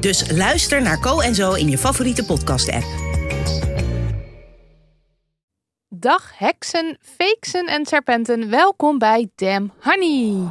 Dus luister naar Co en Zo in je favoriete podcast-app. Dag heksen, feeksen en serpenten. Welkom bij Damn Honey.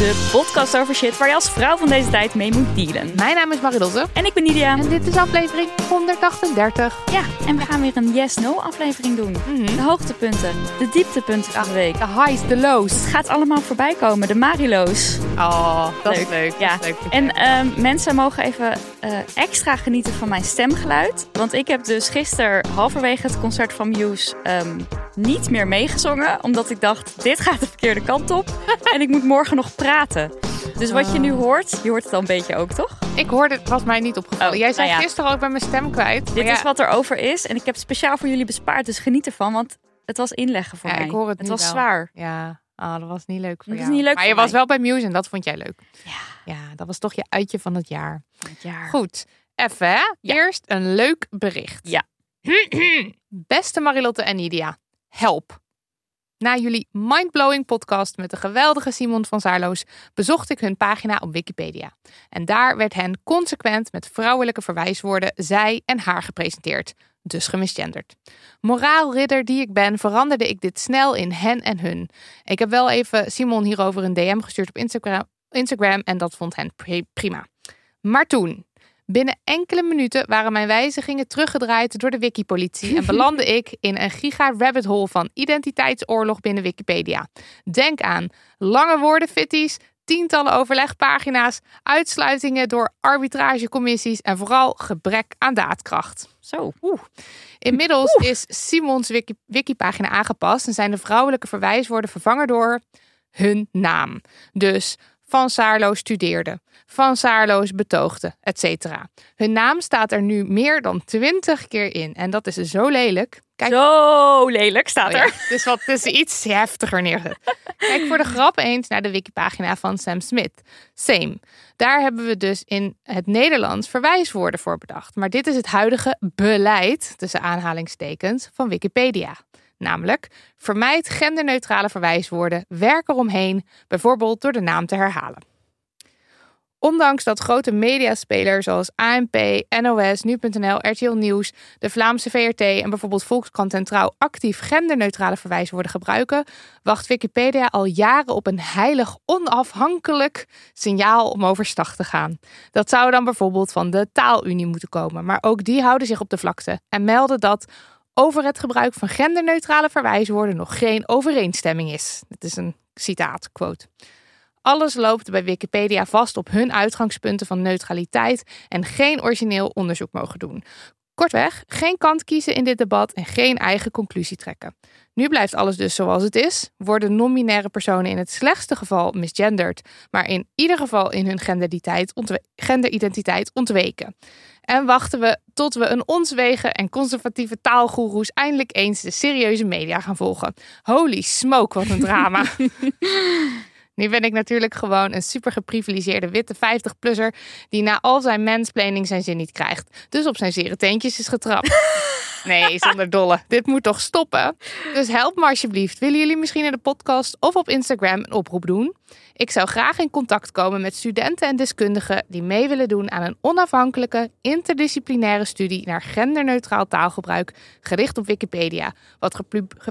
De podcast over shit waar je als vrouw van deze tijd mee moet dealen. Mijn naam is Maridotte. En ik ben Nidia. En dit is aflevering 138. Ja, en we gaan weer een yes-no aflevering doen. De hoogtepunten, de dieptepunten van de week. De highs, de lows. Het gaat allemaal voorbij komen, de Marilo's. Oh, dat is leuk. Ja. Dat is leuk. En ehm, mensen mogen even eh, extra genieten van mijn stemgeluid. Want ik heb dus gisteren halverwege het concert van Muse ehm, niet meer meegezongen. Omdat ik dacht, dit gaat de verkeerde kant op. en ik moet morgen nog praten. Dus wat je nu hoort, je hoort het al een beetje ook, toch? Ik hoorde, het was mij niet opgevallen. Oh, Jij zei nou ja. gisteren al, ik ben mijn stem kwijt. Dit ja, is wat er over is. En ik heb het speciaal voor jullie bespaard. Dus geniet ervan, want het was inleggen voor Ja, mij. ik hoor het het was wel. zwaar. Ja, ah, dat was niet leuk voor Dat jou. niet leuk maar je was wel bij Muse en dat vond jij leuk. Ja, Ja, dat was toch je uitje van het jaar. het jaar. Goed, even hè. Ja. Eerst een leuk bericht. Ja. Beste Marilotte en Nidia, help. Na jullie mindblowing podcast met de geweldige Simon van Zaarloos bezocht ik hun pagina op Wikipedia. En daar werd hen consequent met vrouwelijke verwijswoorden zij en haar gepresenteerd. Dus gemisgenderd. Moraalridder die ik ben, veranderde ik dit snel in hen en hun. Ik heb wel even Simon hierover een DM gestuurd op Instagram, Instagram en dat vond hen pri- prima. Maar toen, binnen enkele minuten waren mijn wijzigingen teruggedraaid door de Wikipolitie en belandde ik in een giga rabbit hole van identiteitsoorlog binnen Wikipedia. Denk aan lange woorden fitties, tientallen overlegpagina's, uitsluitingen door arbitragecommissies en vooral gebrek aan daadkracht. Zo. Oeh. Inmiddels is Simons wiki, wikipagina aangepast en zijn de vrouwelijke verwijswoorden vervangen door hun naam. Dus Van Saarlo studeerde, Van Saarloos betoogde, etc. Hun naam staat er nu meer dan twintig keer in en dat is zo lelijk. Kijk, Zo lelijk staat Oh ja, er. het is wat is iets heftiger neergezet. Kijk voor de grap eens naar de wikipagina van Sam Smith. Same. Daar hebben we dus in het Nederlands verwijswoorden voor bedacht. Maar dit is het huidige beleid, tussen aanhalingstekens, van Wikipedia. Namelijk, vermijd genderneutrale verwijswoorden, werk eromheen, bijvoorbeeld door de naam te herhalen. Ondanks dat grote mediaspelers zoals ANP, NOS, Nu.nl, RTL Nieuws, de Vlaamse VRT en bijvoorbeeld Volkskrant en Trouw actief genderneutrale verwijswoorden gebruiken, wacht Wikipedia al jaren op een heilig onafhankelijk signaal om overstag te gaan. Dat zou dan bijvoorbeeld van de Taalunie moeten komen, maar ook die houden zich op de vlakte en melden dat over het gebruik van genderneutrale verwijswoorden nog geen overeenstemming is. Dit is een citaat, quote. Alles loopt bij Wikipedia vast op hun uitgangspunten van neutraliteit en geen origineel onderzoek mogen doen. Kortweg, geen kant kiezen in dit debat en geen eigen conclusie trekken. Nu blijft alles dus zoals het is, worden non-binaire personen in het slechtste geval misgenderd, maar in ieder geval in hun genderidentiteit, ontwe- genderidentiteit ontweken. En wachten we tot we een ons wegen en conservatieve taalgoeroes eindelijk eens de serieuze media gaan volgen. Holy smoke, wat een drama. Nu ben ik natuurlijk gewoon een super geprivilegeerde witte 50-plusser die na al zijn mansplaining zijn zin niet krijgt. Dus op zijn zere teentjes is getrapt. Nee, zonder dolle. Dit moet toch stoppen? Dus help me alsjeblieft. Willen jullie misschien in de podcast of op Instagram een oproep doen? Ik zou graag in contact komen met studenten en deskundigen die mee willen doen aan een onafhankelijke, interdisciplinaire studie naar genderneutraal taalgebruik gericht op Wikipedia, wat,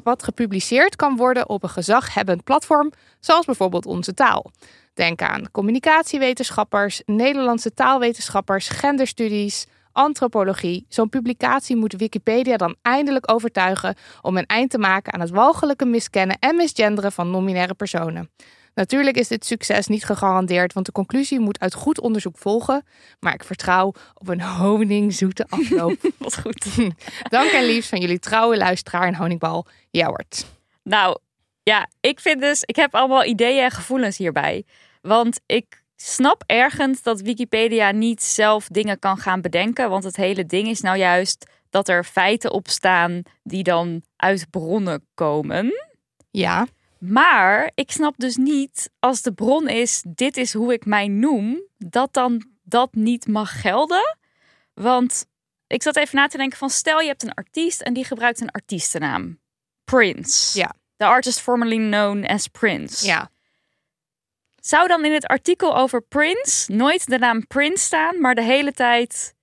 wat gepubliceerd kan worden op een gezaghebbend platform, zoals bijvoorbeeld Onze Taal. Denk aan communicatiewetenschappers, Nederlandse taalwetenschappers, genderstudies, antropologie. Zo'n publicatie moet Wikipedia dan eindelijk overtuigen om een eind te maken aan het walgelijke miskennen en misgenderen van non-binaire personen. Natuurlijk is dit succes niet gegarandeerd, want de conclusie moet uit goed onderzoek volgen. Maar ik vertrouw op een honingzoete afloop. Wat goed. Dank en liefst van jullie trouwe luisteraar en honingbal, Jouwert. Nou, ja, ik vind dus, ik heb allemaal ideeën en gevoelens hierbij. Want ik snap ergens dat Wikipedia niet zelf dingen kan gaan bedenken. Want het hele ding is nou juist dat er feiten op staan die dan uit bronnen komen. Ja, Maar ik snap dus niet als de bron is: dit is hoe ik mij noem, dat dan dat niet mag gelden. Want ik zat even na te denken: van stel je hebt een artiest en die gebruikt een artiestennaam. Prince. Ja. The artist formerly known as Prince. ja. Zou dan in het artikel over Prince nooit de naam Prince staan, maar de hele tijd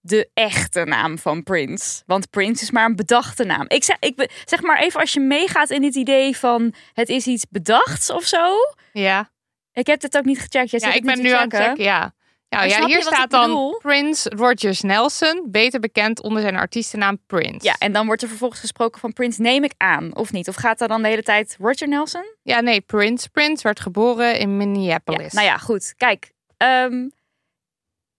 de echte naam van Prince? Want Prince is maar een bedachte naam. Ik zeg, ik, zeg maar even als je meegaat in dit idee van het is iets bedachts of zo. Ja, Ik heb dit ook niet gecheckt. Jij ja ik het ben nu aan het checken, ja. Nou ja, hier staat dan? Prince Rogers Nelson, beter bekend onder zijn artiestennaam Prince. Ja, en dan wordt er vervolgens gesproken van Prince, neem ik aan, of niet? Of gaat er dan de hele tijd Roger Nelson? Ja, nee, Prince. Prince werd geboren in Ja, Minneapolis. nou ja, goed. Kijk, ehm,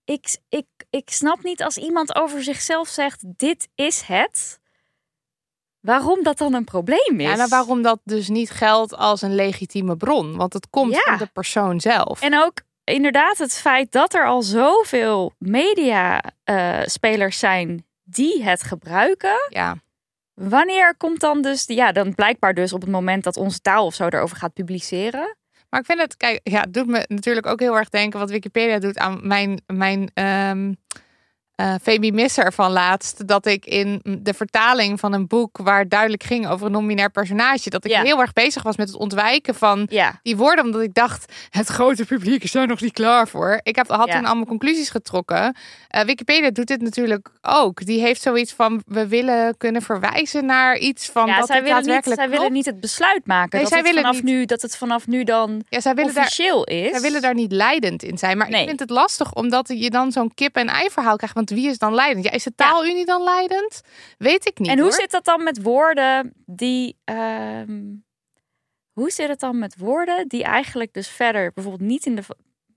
ik, ik, ik snap niet als iemand over zichzelf zegt: dit is het. Waarom dat dan een probleem is? Ja, nou waarom dat dus niet geldt als een legitieme bron? Want het komt Ja. van de persoon zelf. En ook inderdaad het feit dat er al zoveel media-spelers zijn die het gebruiken. Ja, Wanneer komt dan dus, ja, dan blijkbaar dus op het moment dat onze taal of zo erover gaat publiceren. maar ik vind het, kijk, ja, het doet me natuurlijk ook heel erg denken wat Wikipedia doet aan mijn, mijn ehm eh Femi Misser van laatst. Dat ik in de vertaling van een boek waar duidelijk ging over een non-binair personage, dat ik Ja. heel erg bezig was met het ontwijken van Ja, die woorden, omdat ik dacht, het grote publiek is daar nog niet klaar voor. Ik heb, had Ja. toen allemaal conclusies getrokken. Eh, Wikipedia doet dit natuurlijk ook. Die heeft zoiets van, we willen kunnen verwijzen naar iets van ja dat zij, het willen niet, daadwerkelijk zij willen niet het besluit maken Nee, dat, zij het willen vanaf niet- nu, dat het vanaf nu dan Ja, zij daar, officieel is. zij willen daar niet leidend in zijn. Maar Nee. ik vind het lastig, omdat je dan zo'n kip-en-ei verhaal krijgt. Want wie is dan leidend? Ja, is de taalunie dan leidend? Weet ik niet En hoe hoor. zit dat dan met woorden die. ehm, hoe zit het dan met woorden die eigenlijk dus verder bijvoorbeeld niet in de.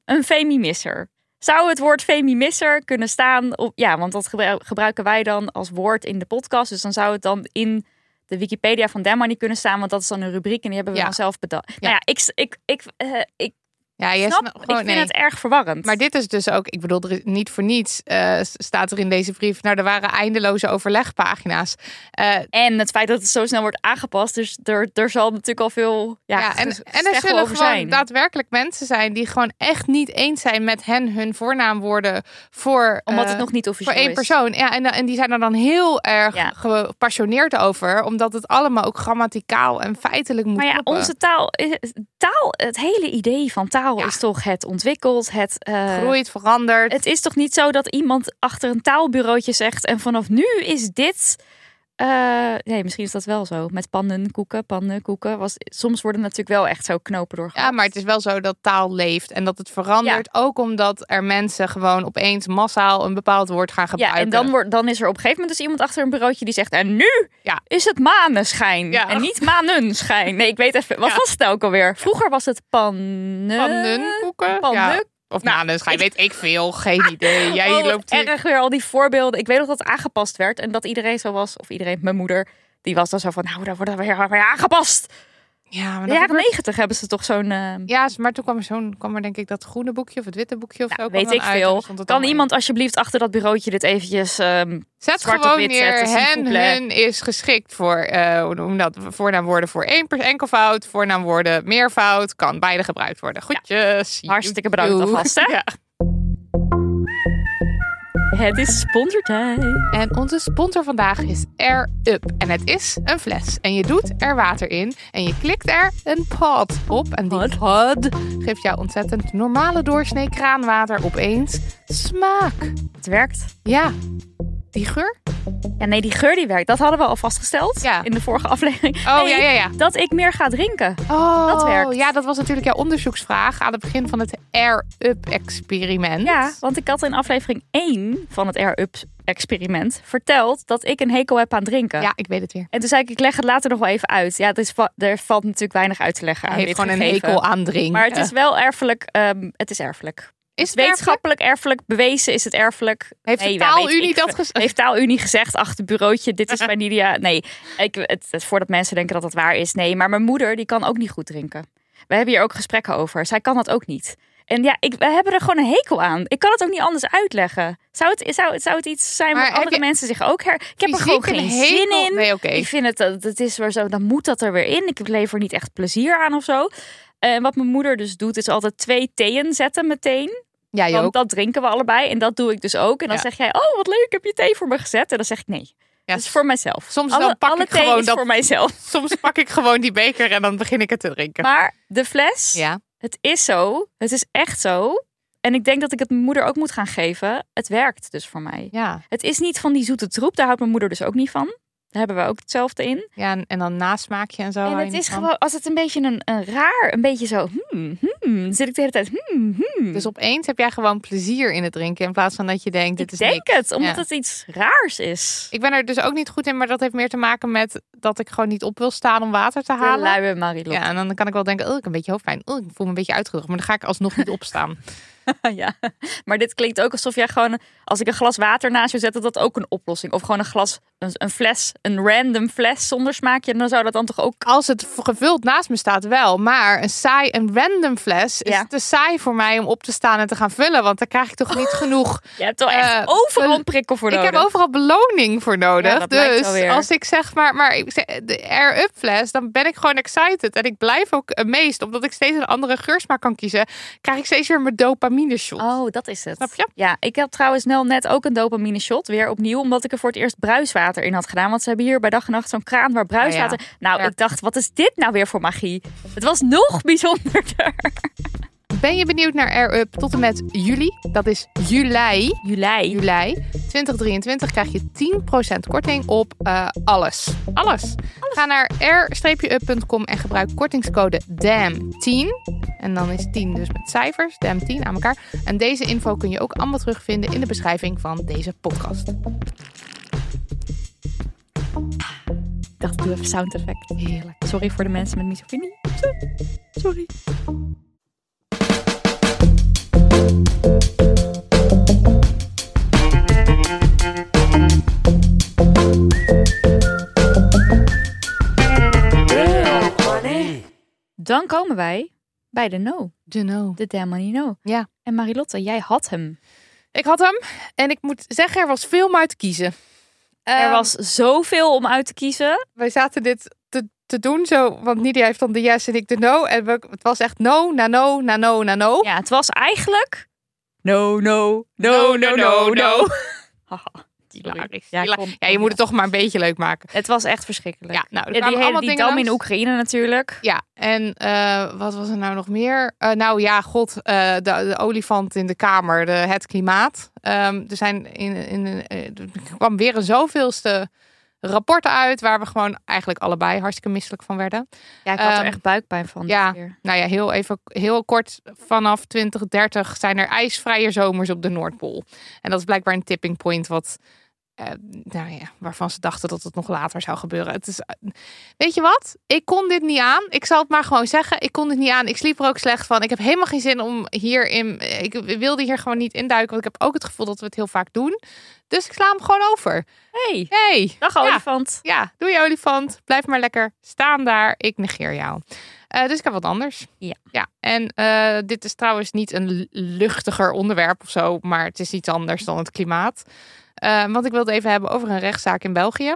Een femimisser. Zou het woord femimisser kunnen staan op. Ja, want dat gebru- gebruiken wij dan als woord in de podcast. Dus dan zou het dan in de Wikipedia van niet kunnen staan. Want dat is dan een rubriek en die hebben we Ja. dan zelf bedacht. Nou ja, ik, ik, ik, eh, ik Ja, jij snap. ik vind nee. het erg verwarrend. Maar dit is dus ook, ik bedoel, er is niet voor niets eh, staat er in deze brief. Nou, er waren eindeloze overlegpagina's. Eh, En het feit dat het zo snel wordt aangepast. Dus er, er zal natuurlijk al veel. Ja, Ja, en, en er zullen gewoon zijn. daadwerkelijk mensen zijn die gewoon echt niet eens zijn met hen hun voornaamwoorden voor, Omdat eh, het nog niet voor officieel één is. persoon. Ja, en, en die zijn er dan heel erg Ja. gepassioneerd over, omdat het allemaal ook grammaticaal en feitelijk moet Maar ja, kloppen. onze taal, taal, het hele idee van taal Ja. is toch het ontwikkeld, het, eh, groeit, verandert. het is toch niet zo dat iemand achter een taalbureautje zegt en vanaf nu is dit. Eh, nee, misschien is dat wel zo. Met pannenkoeken, pannenkoeken. Was, soms worden natuurlijk wel echt zo knopen door. ja, maar het is wel zo dat taal leeft en dat het verandert. Ook omdat er mensen gewoon opeens massaal een bepaald woord gaan Ja, gebruiken. en dan, wordt, dan is er op een gegeven moment dus iemand achter een bureautje die zegt... En nu Ja. is het maneschijn Ja. en niet manenschijn. Nee, ik weet even... Wat Ja. was het ook alweer? Vroeger was het pannen... Pannenkoeken? Pannen- Ja. Of Nou, maneschijn, weet ik veel. Geen idee. Jij oh, loopt hier... erg weer al die voorbeelden. Ik weet nog dat het aangepast werd en dat iedereen zo was, of iedereen, mijn moeder, die was dan zo van, nou, daar wordt er weer, weer aangepast. Ja, maar de jaren negentig hebben ze toch zo'n, eh, Ja, maar toen kwam er zo'n, kwam er denk ik dat groene boekje of het witte boekje of zo. weet ik uit veel. Kan allemaal iemand alsjeblieft achter dat bureautje dit eventjes, ehm, in. Zet zwart op gewoon wit neer, zetten, hen, hun is geschikt voor, eh hoe noem dat, voornaamwoorden voor één per enkelvoud, voornaamwoorden meervoud, kan beide gebruikt worden. Goedjes. Hartstikke bedankt alvast, hè? Ja. Het is sponsortijd. En onze sponsor vandaag is Air Up. En het is een fles. En je doet er water in. En je klikt er een pod op. En die pod geeft jou ontzettend normale doorsnee kraanwater opeens smaak. Het werkt. Ja, die geur? Ja, nee, die geur die werkt. Dat hadden we al vastgesteld Ja. in de vorige aflevering. Oh, Nee, ja, ja, ja. Dat ik meer ga drinken. Oh, Dat werkt. Ja, dat was natuurlijk jouw onderzoeksvraag aan het begin van het Air Up experiment. Ja, want ik had in aflevering 1 van het Air Up experiment verteld dat ik een hekel heb aan drinken. Ja, ik weet het weer. En toen zei ik, ik leg het later nog wel even uit. Ja, het is, va- er valt natuurlijk weinig uit te leggen Hij aan heeft dit gewoon een hekel aan drinken. Maar het is wel erfelijk. ehm, het is erfelijk. Is het Wetenschappelijk erfelijk bewezen is het erfelijk. Heeft de taalunie dat gezegd? Heeft taalunie gezegd achter het bureautje, dit is bij Nidia. Nee, ik, het, het, voordat mensen denken dat dat waar is. Nee, maar mijn moeder die kan ook niet goed drinken. We hebben hier ook gesprekken over. Zij kan dat ook niet. En ja, ik, we hebben er gewoon een hekel aan. Ik kan het ook niet anders uitleggen. Zou het, zou, het- zou het iets zijn waar andere je mensen zich ook her... Ik heb er gewoon een geen hekel? zin in. Nee. Ik vind het, dat het is weer zo, dan moet dat er weer in. Ik lever niet echt plezier aan of zo. En wat mijn moeder dus doet, is altijd twee theeën zetten meteen. Ja, Want ook. dat drinken we allebei. En dat doe ik dus ook. En dan Ja. zeg jij, oh wat leuk, heb je thee voor me gezet? En dan zeg ik nee. Ja, dat is voor mijzelf. soms alle, dan pak alle ik thee gewoon is dat- voor mijzelf. Soms pak ik gewoon die beker en dan begin ik het te drinken. Maar de fles, ja. Het is zo. Het is echt zo. En ik denk dat ik het mijn moeder ook moet gaan geven. Het werkt dus voor mij. Ja. Het is niet van die zoete troep. Daar houdt mijn moeder dus ook niet van. Daar hebben we ook hetzelfde in. ja, en- en dan nasmaakje en zo. en het is gewoon, als het een beetje een, een raar, een beetje zo, hmm, hmm, zit ik de hele tijd, hmm, hmm. Dus opeens heb jij gewoon plezier in het drinken in plaats van dat je denkt, dit ik is denk niks. het, omdat Ja. het iets raars is. Ik ben er dus ook niet goed in, maar dat heeft meer te maken met dat ik gewoon niet op wil staan om water te halen. luie Marilot. Ja, en dan kan ik wel denken, oh, ik heb een beetje hoofdpijn. Oh, ik voel me een beetje uitgedroogd, maar dan ga ik alsnog niet opstaan. ja, maar dit klinkt ook alsof jij gewoon, als ik een glas water naast je zet, dat dat ook een oplossing. Of gewoon een glas, een, een fles, een random fles zonder smaakje, dan zou dat dan toch ook. Als het gevuld naast me staat wel, maar een saai, een random fles is Ja. te saai voor mij om op te staan en te gaan vullen, want dan krijg ik toch niet genoeg. Je hebt toch echt Eh, overal prikkel voor Ik nodig. heb overal beloning voor nodig. Ja, dus als ik zeg maar, maar ik zeg, de Air Up fles, dan ben ik gewoon excited. En ik blijf ook amazed. Omdat ik steeds een andere geursmaak kan kiezen, krijg ik steeds weer mijn dopamine shot. Oh, dat is het. Snap je? Ja, ik heb trouwens snel net ook een dopamine shot. Weer opnieuw, omdat ik er voor het eerst bruiswater in had gedaan. Want ze hebben hier bij dag en nacht zo'n kraan waar bruiswater... Nou, Ja. ik dacht, wat is dit nou weer voor magie? Het was nog bijzonderder. Ben je benieuwd naar Air Up tot en met juli? Dat is juli. Juli. Juli 2023 krijg je 10% korting op eh, alles. alles. Ga naar air-up.com en gebruik kortingscode DAM10. En dan is 10 dus met cijfers, DAM10 aan elkaar. En deze info kun je ook allemaal terugvinden in de beschrijving van deze podcast. Ik dacht, doe even sound effect. Heerlijk. Sorry voor de mensen met misofonie. Sorry. Dan komen wij bij de no. De no. De Damn Money No. Ja. En Marilotte, jij had hem. Ik had hem en ik moet zeggen, er was veel om uit te kiezen. Er Ehm, was zoveel om uit te kiezen. wij zaten dit te, doen zo, want Nidia heeft dan de yes en ik de no. En we, het was echt no, na no, na no, na no. Ja, het was eigenlijk... No, no, no, no, no, no. Hilarisch. Ja, Hila- kom, ja, je moet het toch maar een beetje leuk maken. Het was echt verschrikkelijk. Ja, nou, er Ja, die hele allemaal die dingen dam in. Oekraïne natuurlijk. Ja, en eh, wat was er nou nog meer? Eh, nou ja, god, eh, de, de olifant in de kamer, de, het klimaat. Ehm, er zijn in, in, eh, er kwam weer een zoveelste rapport uit waar we gewoon eigenlijk allebei hartstikke misselijk van werden. Ja, ik had er Ehm, echt buikpijn van. ja. keer. Nou ja, heel even heel kort. Vanaf 2030 zijn er ijsvrije zomers op de Noordpool. En dat is blijkbaar een tipping point wat. Eh, nou ja, waarvan ze dachten dat het nog later zou gebeuren. Het is, eh, weet je wat? Ik kon dit niet aan. Ik zal het maar gewoon zeggen. Ik kon dit niet aan. Ik sliep er ook slecht van. Ik heb helemaal geen zin om hierin. Ik wilde hier gewoon niet induiken. Want ik heb ook het gevoel dat we het heel vaak doen. Dus ik sla hem gewoon over. Hey, Hey, dag Ja. olifant. ja, doe je olifant. Blijf maar lekker staan daar. Ik negeer jou. Eh, dus ik heb wat anders. Ja. ja. En eh, dit is trouwens niet een luchtiger onderwerp of zo, maar het is iets anders dan het klimaat. Eh, want ik wil het even hebben over een rechtszaak in België.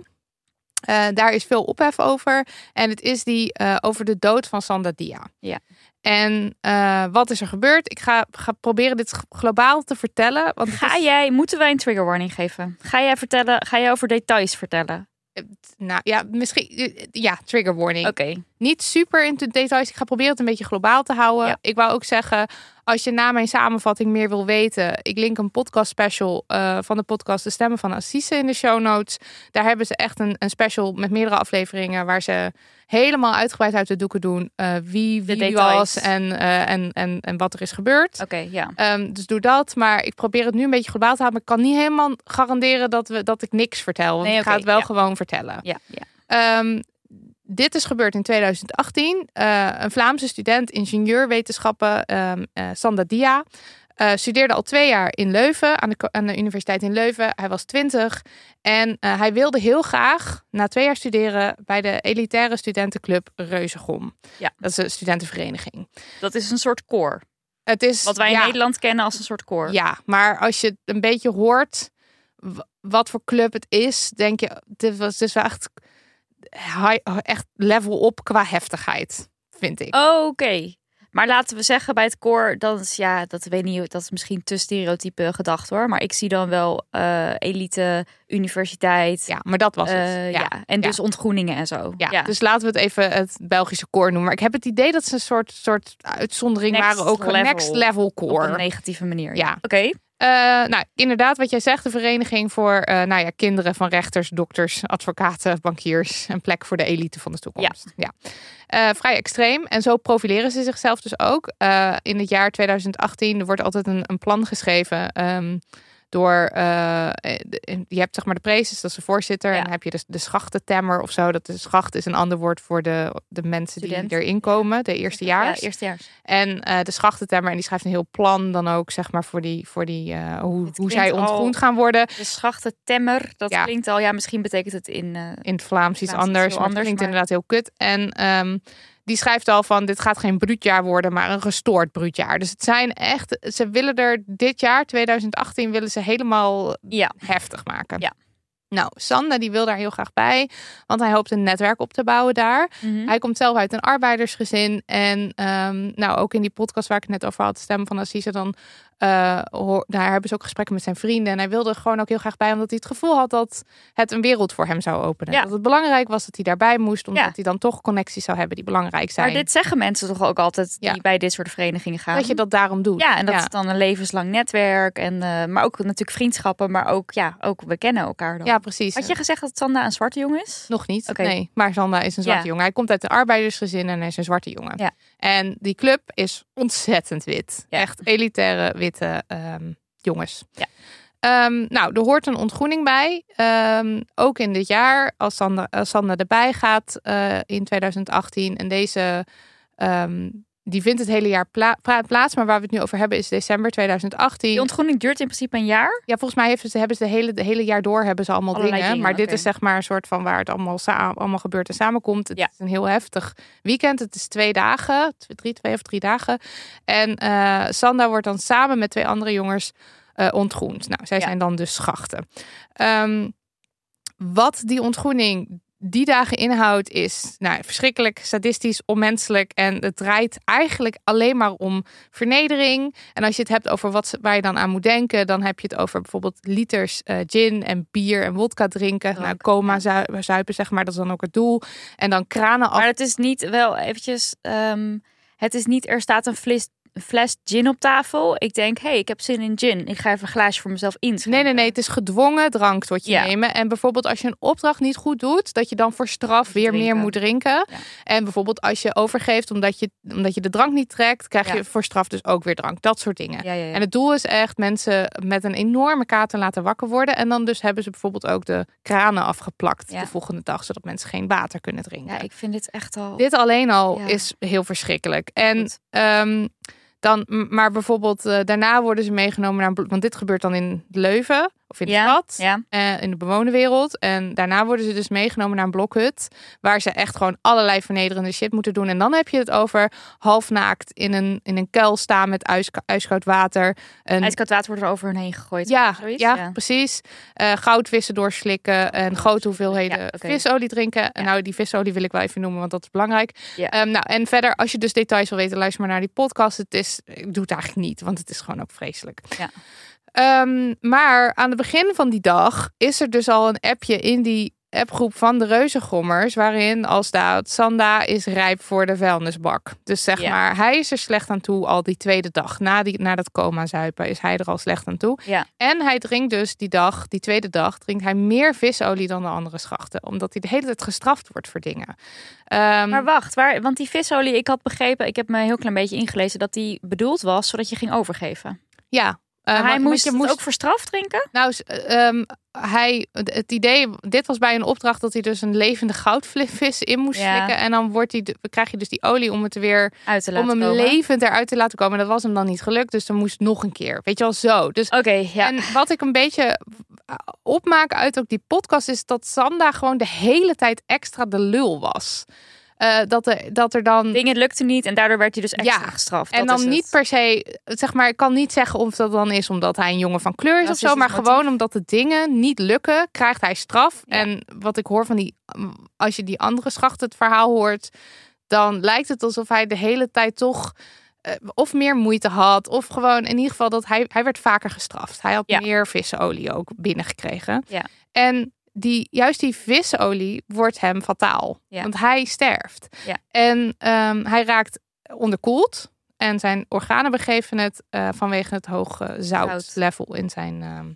Eh, daar is veel ophef over. En het is die eh, over de dood van Sanda Dia. Ja. En eh, wat is er gebeurd? Ik ga, ga proberen dit globaal te vertellen. Want Ga is- jij, moeten wij een trigger warning geven? Ga jij vertellen, ga jij over details vertellen? nou ja, misschien. Ja, trigger warning. Oké. Niet super in de details. Ik ga proberen het een beetje globaal te houden. Ja. Ik wou ook zeggen, als je na mijn samenvatting meer wil weten, ik link een podcast special eh, van de podcast De Stemmen van Assise in de show notes. Daar hebben ze echt een, een special met meerdere afleveringen waar ze helemaal uitgebreid uit de doeken doen eh, wie wie was en, eh, en, en, en wat er is gebeurd. Oké, ja. Ehm, dus doe dat. Maar ik probeer het nu een beetje globaal te houden. Maar ik kan niet helemaal garanderen dat, we, dat ik niks vertel. Want Nee, ik ga het wel ja. gewoon vertellen. Ja, ja. Ehm, dit is gebeurd in 2018. Eh, een Vlaamse student ingenieurwetenschappen, ehm eh, Sanda Dia, eh, studeerde al twee jaar in Leuven, aan de, aan de Universiteit in Leuven. Hij was twintig en eh, hij wilde heel graag na twee jaar studeren bij de elitaire studentenclub Reuzegom. Ja. Dat is een studentenvereniging. Dat is een soort koor. Het is, Wat wij in ja, Nederland kennen als een soort koor. Ja, maar als je het een beetje hoort wat voor club het is, denk je, dit was dus wel echt, high- echt level op qua heftigheid, vind ik. Oh, Oké. Maar laten we zeggen bij het koor, dat is ja, dat weet niet, dat is misschien te stereotype gedacht hoor. Maar ik zie dan wel eh, elite, universiteit. Ja, maar dat was het. eh, ja. En dus ontgroeningen en zo. Ja, dus laten we het even het Belgische koor noemen. Maar ik heb het idee dat ze een soort, soort uitzondering Next waren. Ook een level. next level op koor. een negatieve manier. Ja. Oké. Eh, nou, inderdaad, wat jij zegt, de vereniging voor eh, nou ja, kinderen van rechters, dokters, advocaten, bankiers. Een plek voor de elite van de toekomst. Ja. Eh, vrij extreem. En zo profileren ze zichzelf dus ook. In het jaar 2018 er wordt altijd een, een plan geschreven. ehm, door, eh, de- je hebt zeg maar de prezes, dat is de voorzitter. Ja. En dan heb je de, de schachtentemmer of zo. Dat de schacht is een ander woord voor de, de mensen Student. die erin komen, de eerstejaars. Ja, eerstejaars. En eh, de schachtentemmer, en die schrijft een heel plan dan ook, zeg maar, voor die, voor die eh, hoe, hoe zij al- ontgroend gaan worden. De schachtentemmer, dat Ja. klinkt al, ja, misschien betekent het in. eh, In het Vlaams iets Vlaams iets anders, heel maar het anders, klinkt maar- inderdaad heel kut. En ehm, die schrijft al van, dit gaat geen bruutjaar worden, maar een gestoord bruutjaar. Dus het zijn echt, ze willen er dit jaar, 2018, willen ze helemaal ja. heftig maken. Ja. Nou, Sanda die wil daar heel graag bij, want hij hoopt een netwerk op te bouwen daar. Mhm. Hij komt zelf uit een arbeidersgezin. En ehm, nou, ook in die podcast waar ik het net over had, Stem van Assise, dan eh, hoor- daar hebben ze ook gesprekken met zijn vrienden. En hij wilde er gewoon ook heel graag bij, omdat hij het gevoel had dat het een wereld voor hem zou openen. Ja. Dat het belangrijk was dat hij daarbij moest, omdat Ja. hij dan toch connecties zou hebben die belangrijk zijn. Maar dit zeggen mensen toch ook altijd die Ja. bij dit soort verenigingen gaan. dat je dat daarom doet. Ja, en dat is dan een levenslang netwerk. En, eh, maar ook natuurlijk vriendschappen. Maar ook, ja, ook we kennen elkaar dan. Ja, precies. Had je gezegd dat Sanda een zwarte jongen is? Nog niet. Nee, maar Sanda is een zwarte jongen. Hij komt uit een arbeidersgezin en hij is een zwarte jongen. Ja. En die club is ontzettend wit. Ja. Echt elitaire witte ehm, jongens. Ja. Ehm, nou, er hoort een ontgroening bij. Ehm, ook in dit jaar, als Sanda, als Sanda erbij gaat eh, in 2018. En deze, die vindt het hele jaar pla- plaats. Maar waar we het nu over hebben is december 2018. Die ontgroening duurt in principe een jaar. Ja, volgens mij hebben ze, hebben ze de hele, de hele jaar door hebben ze allemaal dingen. dingen, Maar dit is zeg maar een soort van waar het allemaal, allemaal gebeurt en samenkomt. Het Ja. is een heel heftig weekend. Het is twee dagen, twee, drie, twee of drie dagen. En eh, Sanda wordt dan samen met twee andere jongens eh, ontgroend. Nou, zij Ja. zijn dan dus schachten. Ehm, wat die ontgroening die dagen inhoudt is nou, verschrikkelijk, sadistisch, onmenselijk. En het draait eigenlijk alleen maar om vernedering. En als je het hebt over wat, waar je dan aan moet denken, dan heb je het over bijvoorbeeld liters eh, gin en bier en wodka drinken. Drank, nou, coma zu- zuipen, zeg maar, dat is dan ook het doel. En dan kranen af. Maar het is niet wel eventjes. ehm, het is niet, er staat een fles, een fles gin op tafel. Ik denk, hé, hey, ik heb zin in gin. Ik ga even een glaasje voor mezelf inschenken. Nee, nee, nee. Het is gedwongen drank tot je Ja. nemen. En bijvoorbeeld als je een opdracht niet goed doet, dat je dan voor straf weer Drinken. meer moet drinken. Ja. En bijvoorbeeld als je overgeeft omdat je, omdat je de drank niet trekt, krijg Ja. je voor straf dus ook weer drank. Dat soort dingen. En het doel is echt mensen met een enorme kater laten wakker worden. En dan dus hebben ze bijvoorbeeld ook de kranen afgeplakt de volgende dag, zodat mensen geen water kunnen drinken. ja, ik vind dit echt al. Dit alleen al is heel verschrikkelijk. En ehm, dan, maar bijvoorbeeld eh, daarna worden ze meegenomen naar, want dit gebeurt dan in Leuven of in de Ja, stad, ja. eh, in de bewoonde wereld. En daarna worden ze dus meegenomen naar een blokhut, waar ze echt gewoon allerlei vernederende shit moeten doen. En dan heb je het over halfnaakt in een, in een kuil staan met ijs, ijskoud water. Een, IJskoud water wordt er over hun heen gegooid. ja, ja, precies. Eh, goudvissen doorslikken en grote hoeveelheden visolie drinken. En nou, die visolie wil ik wel even noemen, want dat is belangrijk. Ehm, nou, en verder, als je dus details wil weten, luister maar naar die podcast. Het is, ik doe het eigenlijk niet, want het is gewoon ook vreselijk. Ja. Ehm, maar aan het begin van die dag is er dus al een appje in die appgroep van de reuzengommers, waarin al staat, Sanda is rijp voor de vuilnisbak. Dus zeg Ja. maar, hij is er slecht aan toe al die tweede dag. Na, die, na dat coma zuipen is hij er al slecht aan toe. Ja. En hij drinkt dus die dag, die tweede dag, drinkt hij meer visolie dan de andere schachten. Omdat hij de hele tijd gestraft wordt voor dingen. Ehm, Maar wacht, waar, want die visolie, ik had begrepen, ik heb me een heel klein beetje ingelezen dat die bedoeld was zodat je ging overgeven. ja. Eh, hij moest, je het ook voor straf drinken? Nou, ehm, hij, het idee, dit was bij een opdracht dat hij dus een levende goudvis in moest Ja. slikken. En dan wordt hij, krijg je dus die olie om het weer, Uit te om laten hem komen. levend eruit te laten komen. Dat was hem dan niet gelukt, dus dan moest nog een keer. Weet je wel, zo. Dus Oké, ja. En wat ik een beetje opmaak uit ook die podcast is dat Sanda gewoon de hele tijd extra de lul was. Eh, dat, er, dat er dan. Dingen lukte niet en daardoor werd hij dus extra Ja, gestraft. En Dat dan niet per se, zeg maar, ik kan niet zeggen of dat dan is omdat hij een jongen van kleur is of zo, Racistisch maar gewoon omdat de dingen niet lukken, krijgt hij straf. Ja. En wat ik hoor van die, als je die andere schacht het verhaal hoort, dan lijkt het alsof hij de hele tijd toch eh, of meer moeite had, of gewoon in ieder geval dat hij, hij werd vaker gestraft. Hij had Ja. meer vissenolie ook binnengekregen. Ja. En die, juist die vissenolie wordt hem fataal. Ja. Want hij sterft. Ja. En ehm, hij raakt onderkoeld. En zijn organen begeven het eh, vanwege het hoge Zout. zoutlevel in zijn, ehm,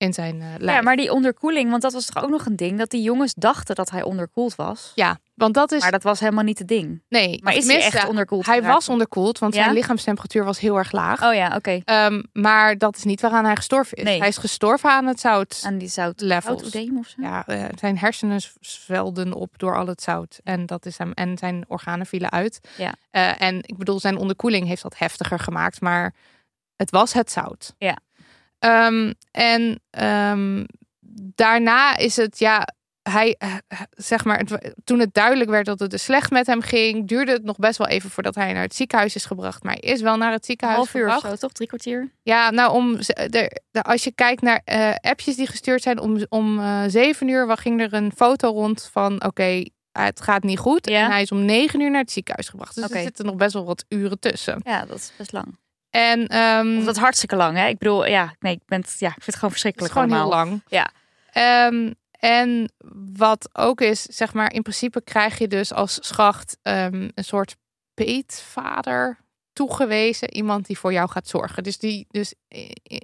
in zijn eh lijf. Ja, maar die onderkoeling, want dat was toch ook nog een ding, dat die jongens dachten dat hij onderkoeld was. Ja, want dat is... Maar dat was helemaal niet het ding. nee, Maar is hij echt onderkoeld Hij was onderkoeld, want Ja? zijn lichaamstemperatuur was heel erg laag. Oh ja, oké. Ehm, maar dat is niet waaraan hij gestorven is. Nee. Hij is gestorven aan het zout. Aan die zout. Levels. Zoutoedeem of zo? Ja, eh, zijn hersenen zwelden op door al het zout. En, dat is hem, en zijn organen vielen uit. Ja. Eh, en ik bedoel, zijn onderkoeling heeft dat heftiger gemaakt. Maar het was het zout. Ja. Ehm, en ehm, daarna is het, ja, hij, eh, zeg maar, het- toen het duidelijk werd dat het dus slecht met hem ging, duurde het nog best wel even voordat hij naar het ziekenhuis is gebracht. Maar hij is wel naar het ziekenhuis half uur of gebracht. zo, toch? Drie kwartier? Ja, nou, om, de- als je kijkt naar eh, appjes die gestuurd zijn, om, om eh, zeven uur wa- ging er een foto rond van, oké, het gaat niet goed. Ja. En hij is om negen uur naar het ziekenhuis gebracht. Dus er zitten nog best wel wat uren tussen. Ja, dat is best lang. En Of dat is hartstikke lang, hè? Ik bedoel, ja, nee, ik, ben ja, ik vind het gewoon het is verschrikkelijk gewoon heel allemaal. lang. Ja. Ehm, en wat ook is, zeg maar, in principe krijg je dus als schacht ehm, een soort peetvader toegewezen. Iemand die voor jou gaat zorgen. Dus die dus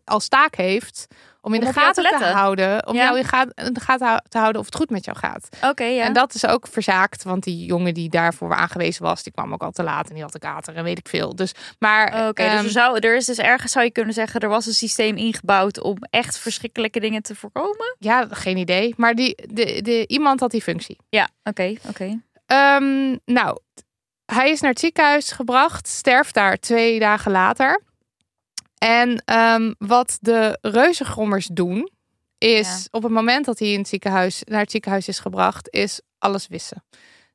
als taak heeft om in Om de te gaten te, houden. Om Ja. jou in, ga- in de gaten te houden of het goed met jou gaat. Oké, ja. En dat is ook verzaakt. Want die jongen die daarvoor aangewezen was, die kwam ook al te laat. En die had de kater en weet ik veel. Dus, maar Oké, ehm, dus er, zou, er is dus ergens, zou je kunnen zeggen, er was een systeem ingebouwd om echt verschrikkelijke dingen te voorkomen? ja, geen idee. Maar die, de, de, iemand had die functie. Ja, oké, oké. Ehm, nou, hij is naar het ziekenhuis gebracht, sterft daar twee dagen later. En ehm, wat de reuzengrommers doen, is Ja. op het moment dat hij in het ziekenhuis, naar het ziekenhuis is gebracht, is alles wissen.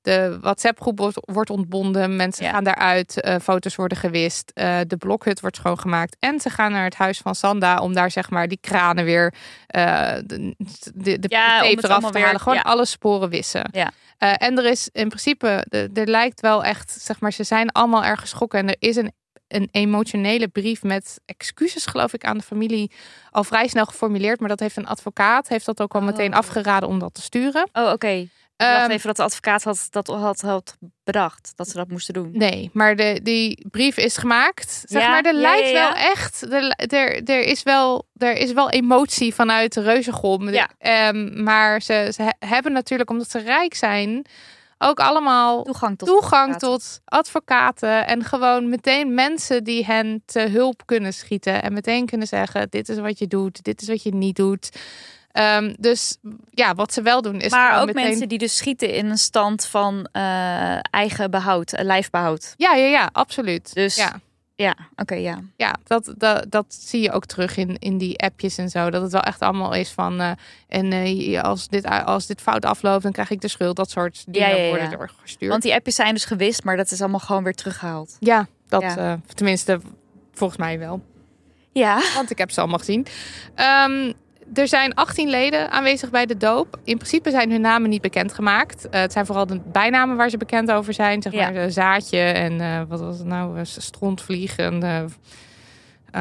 De WhatsApp-groep wordt, wordt ontbonden, mensen Ja. gaan daaruit, eh, foto's worden gewist, eh, de blokhut wordt schoongemaakt en ze gaan naar het huis van Sanda om daar zeg maar die kranen weer, eh, de, de, de Ja, tape eraf te halen, gewoon ja. alle sporen wissen. Ja. En er is in principe, er lijkt wel echt, zeg maar, ze zijn allemaal erg geschrokken. En er is een, een emotionele brief met excuses, geloof ik, aan de familie al vrij snel geformuleerd. Maar dat heeft een advocaat, heeft dat ook al meteen Oh. afgeraden om dat te sturen. Oh, oké. Dacht Ehm, even dat de advocaat had, dat had, had bedacht, dat ze dat moesten doen. Nee, maar de, die brief is gemaakt. Zeg Ja, maar, er ja, lijkt ja, wel echt. Er, er, er, is wel, er is wel emotie vanuit de reuzengom. Ja. Ehm, maar ze, ze he- hebben natuurlijk, omdat ze rijk zijn, ook allemaal Toegang tot toegang advocaten. tot advocaten. En gewoon meteen mensen die hen te hulp kunnen schieten. En meteen kunnen zeggen: dit is wat je doet, dit is wat je niet doet. Ehm, dus ja, wat ze wel doen is. Maar ook meteen... mensen die dus schieten in een stand van eh, eigen behoud, eh, lijfbehoud. Ja, ja, ja, absoluut. Dus ja. Ja, oké, ja. Ja, dat, dat, dat zie je ook terug in, in die appjes en zo. Dat het wel echt allemaal is van. eh, en eh, als, dit, als dit fout afloopt, dan krijg ik de schuld. Dat soort dingen Ja, ja, ja. worden doorgestuurd. Want die appjes zijn dus gewist, maar dat is allemaal gewoon weer teruggehaald. ja, dat eh, tenminste volgens mij wel. Ja. Want ik heb ze allemaal gezien. Ehm, er zijn 18 leden aanwezig bij de doop. In principe zijn hun namen niet bekendgemaakt. Eh het zijn vooral de bijnamen waar ze bekend over zijn. Zeg Ja. maar eh, Zaadje en eh, wat was het nou? Strontvlieg en eh,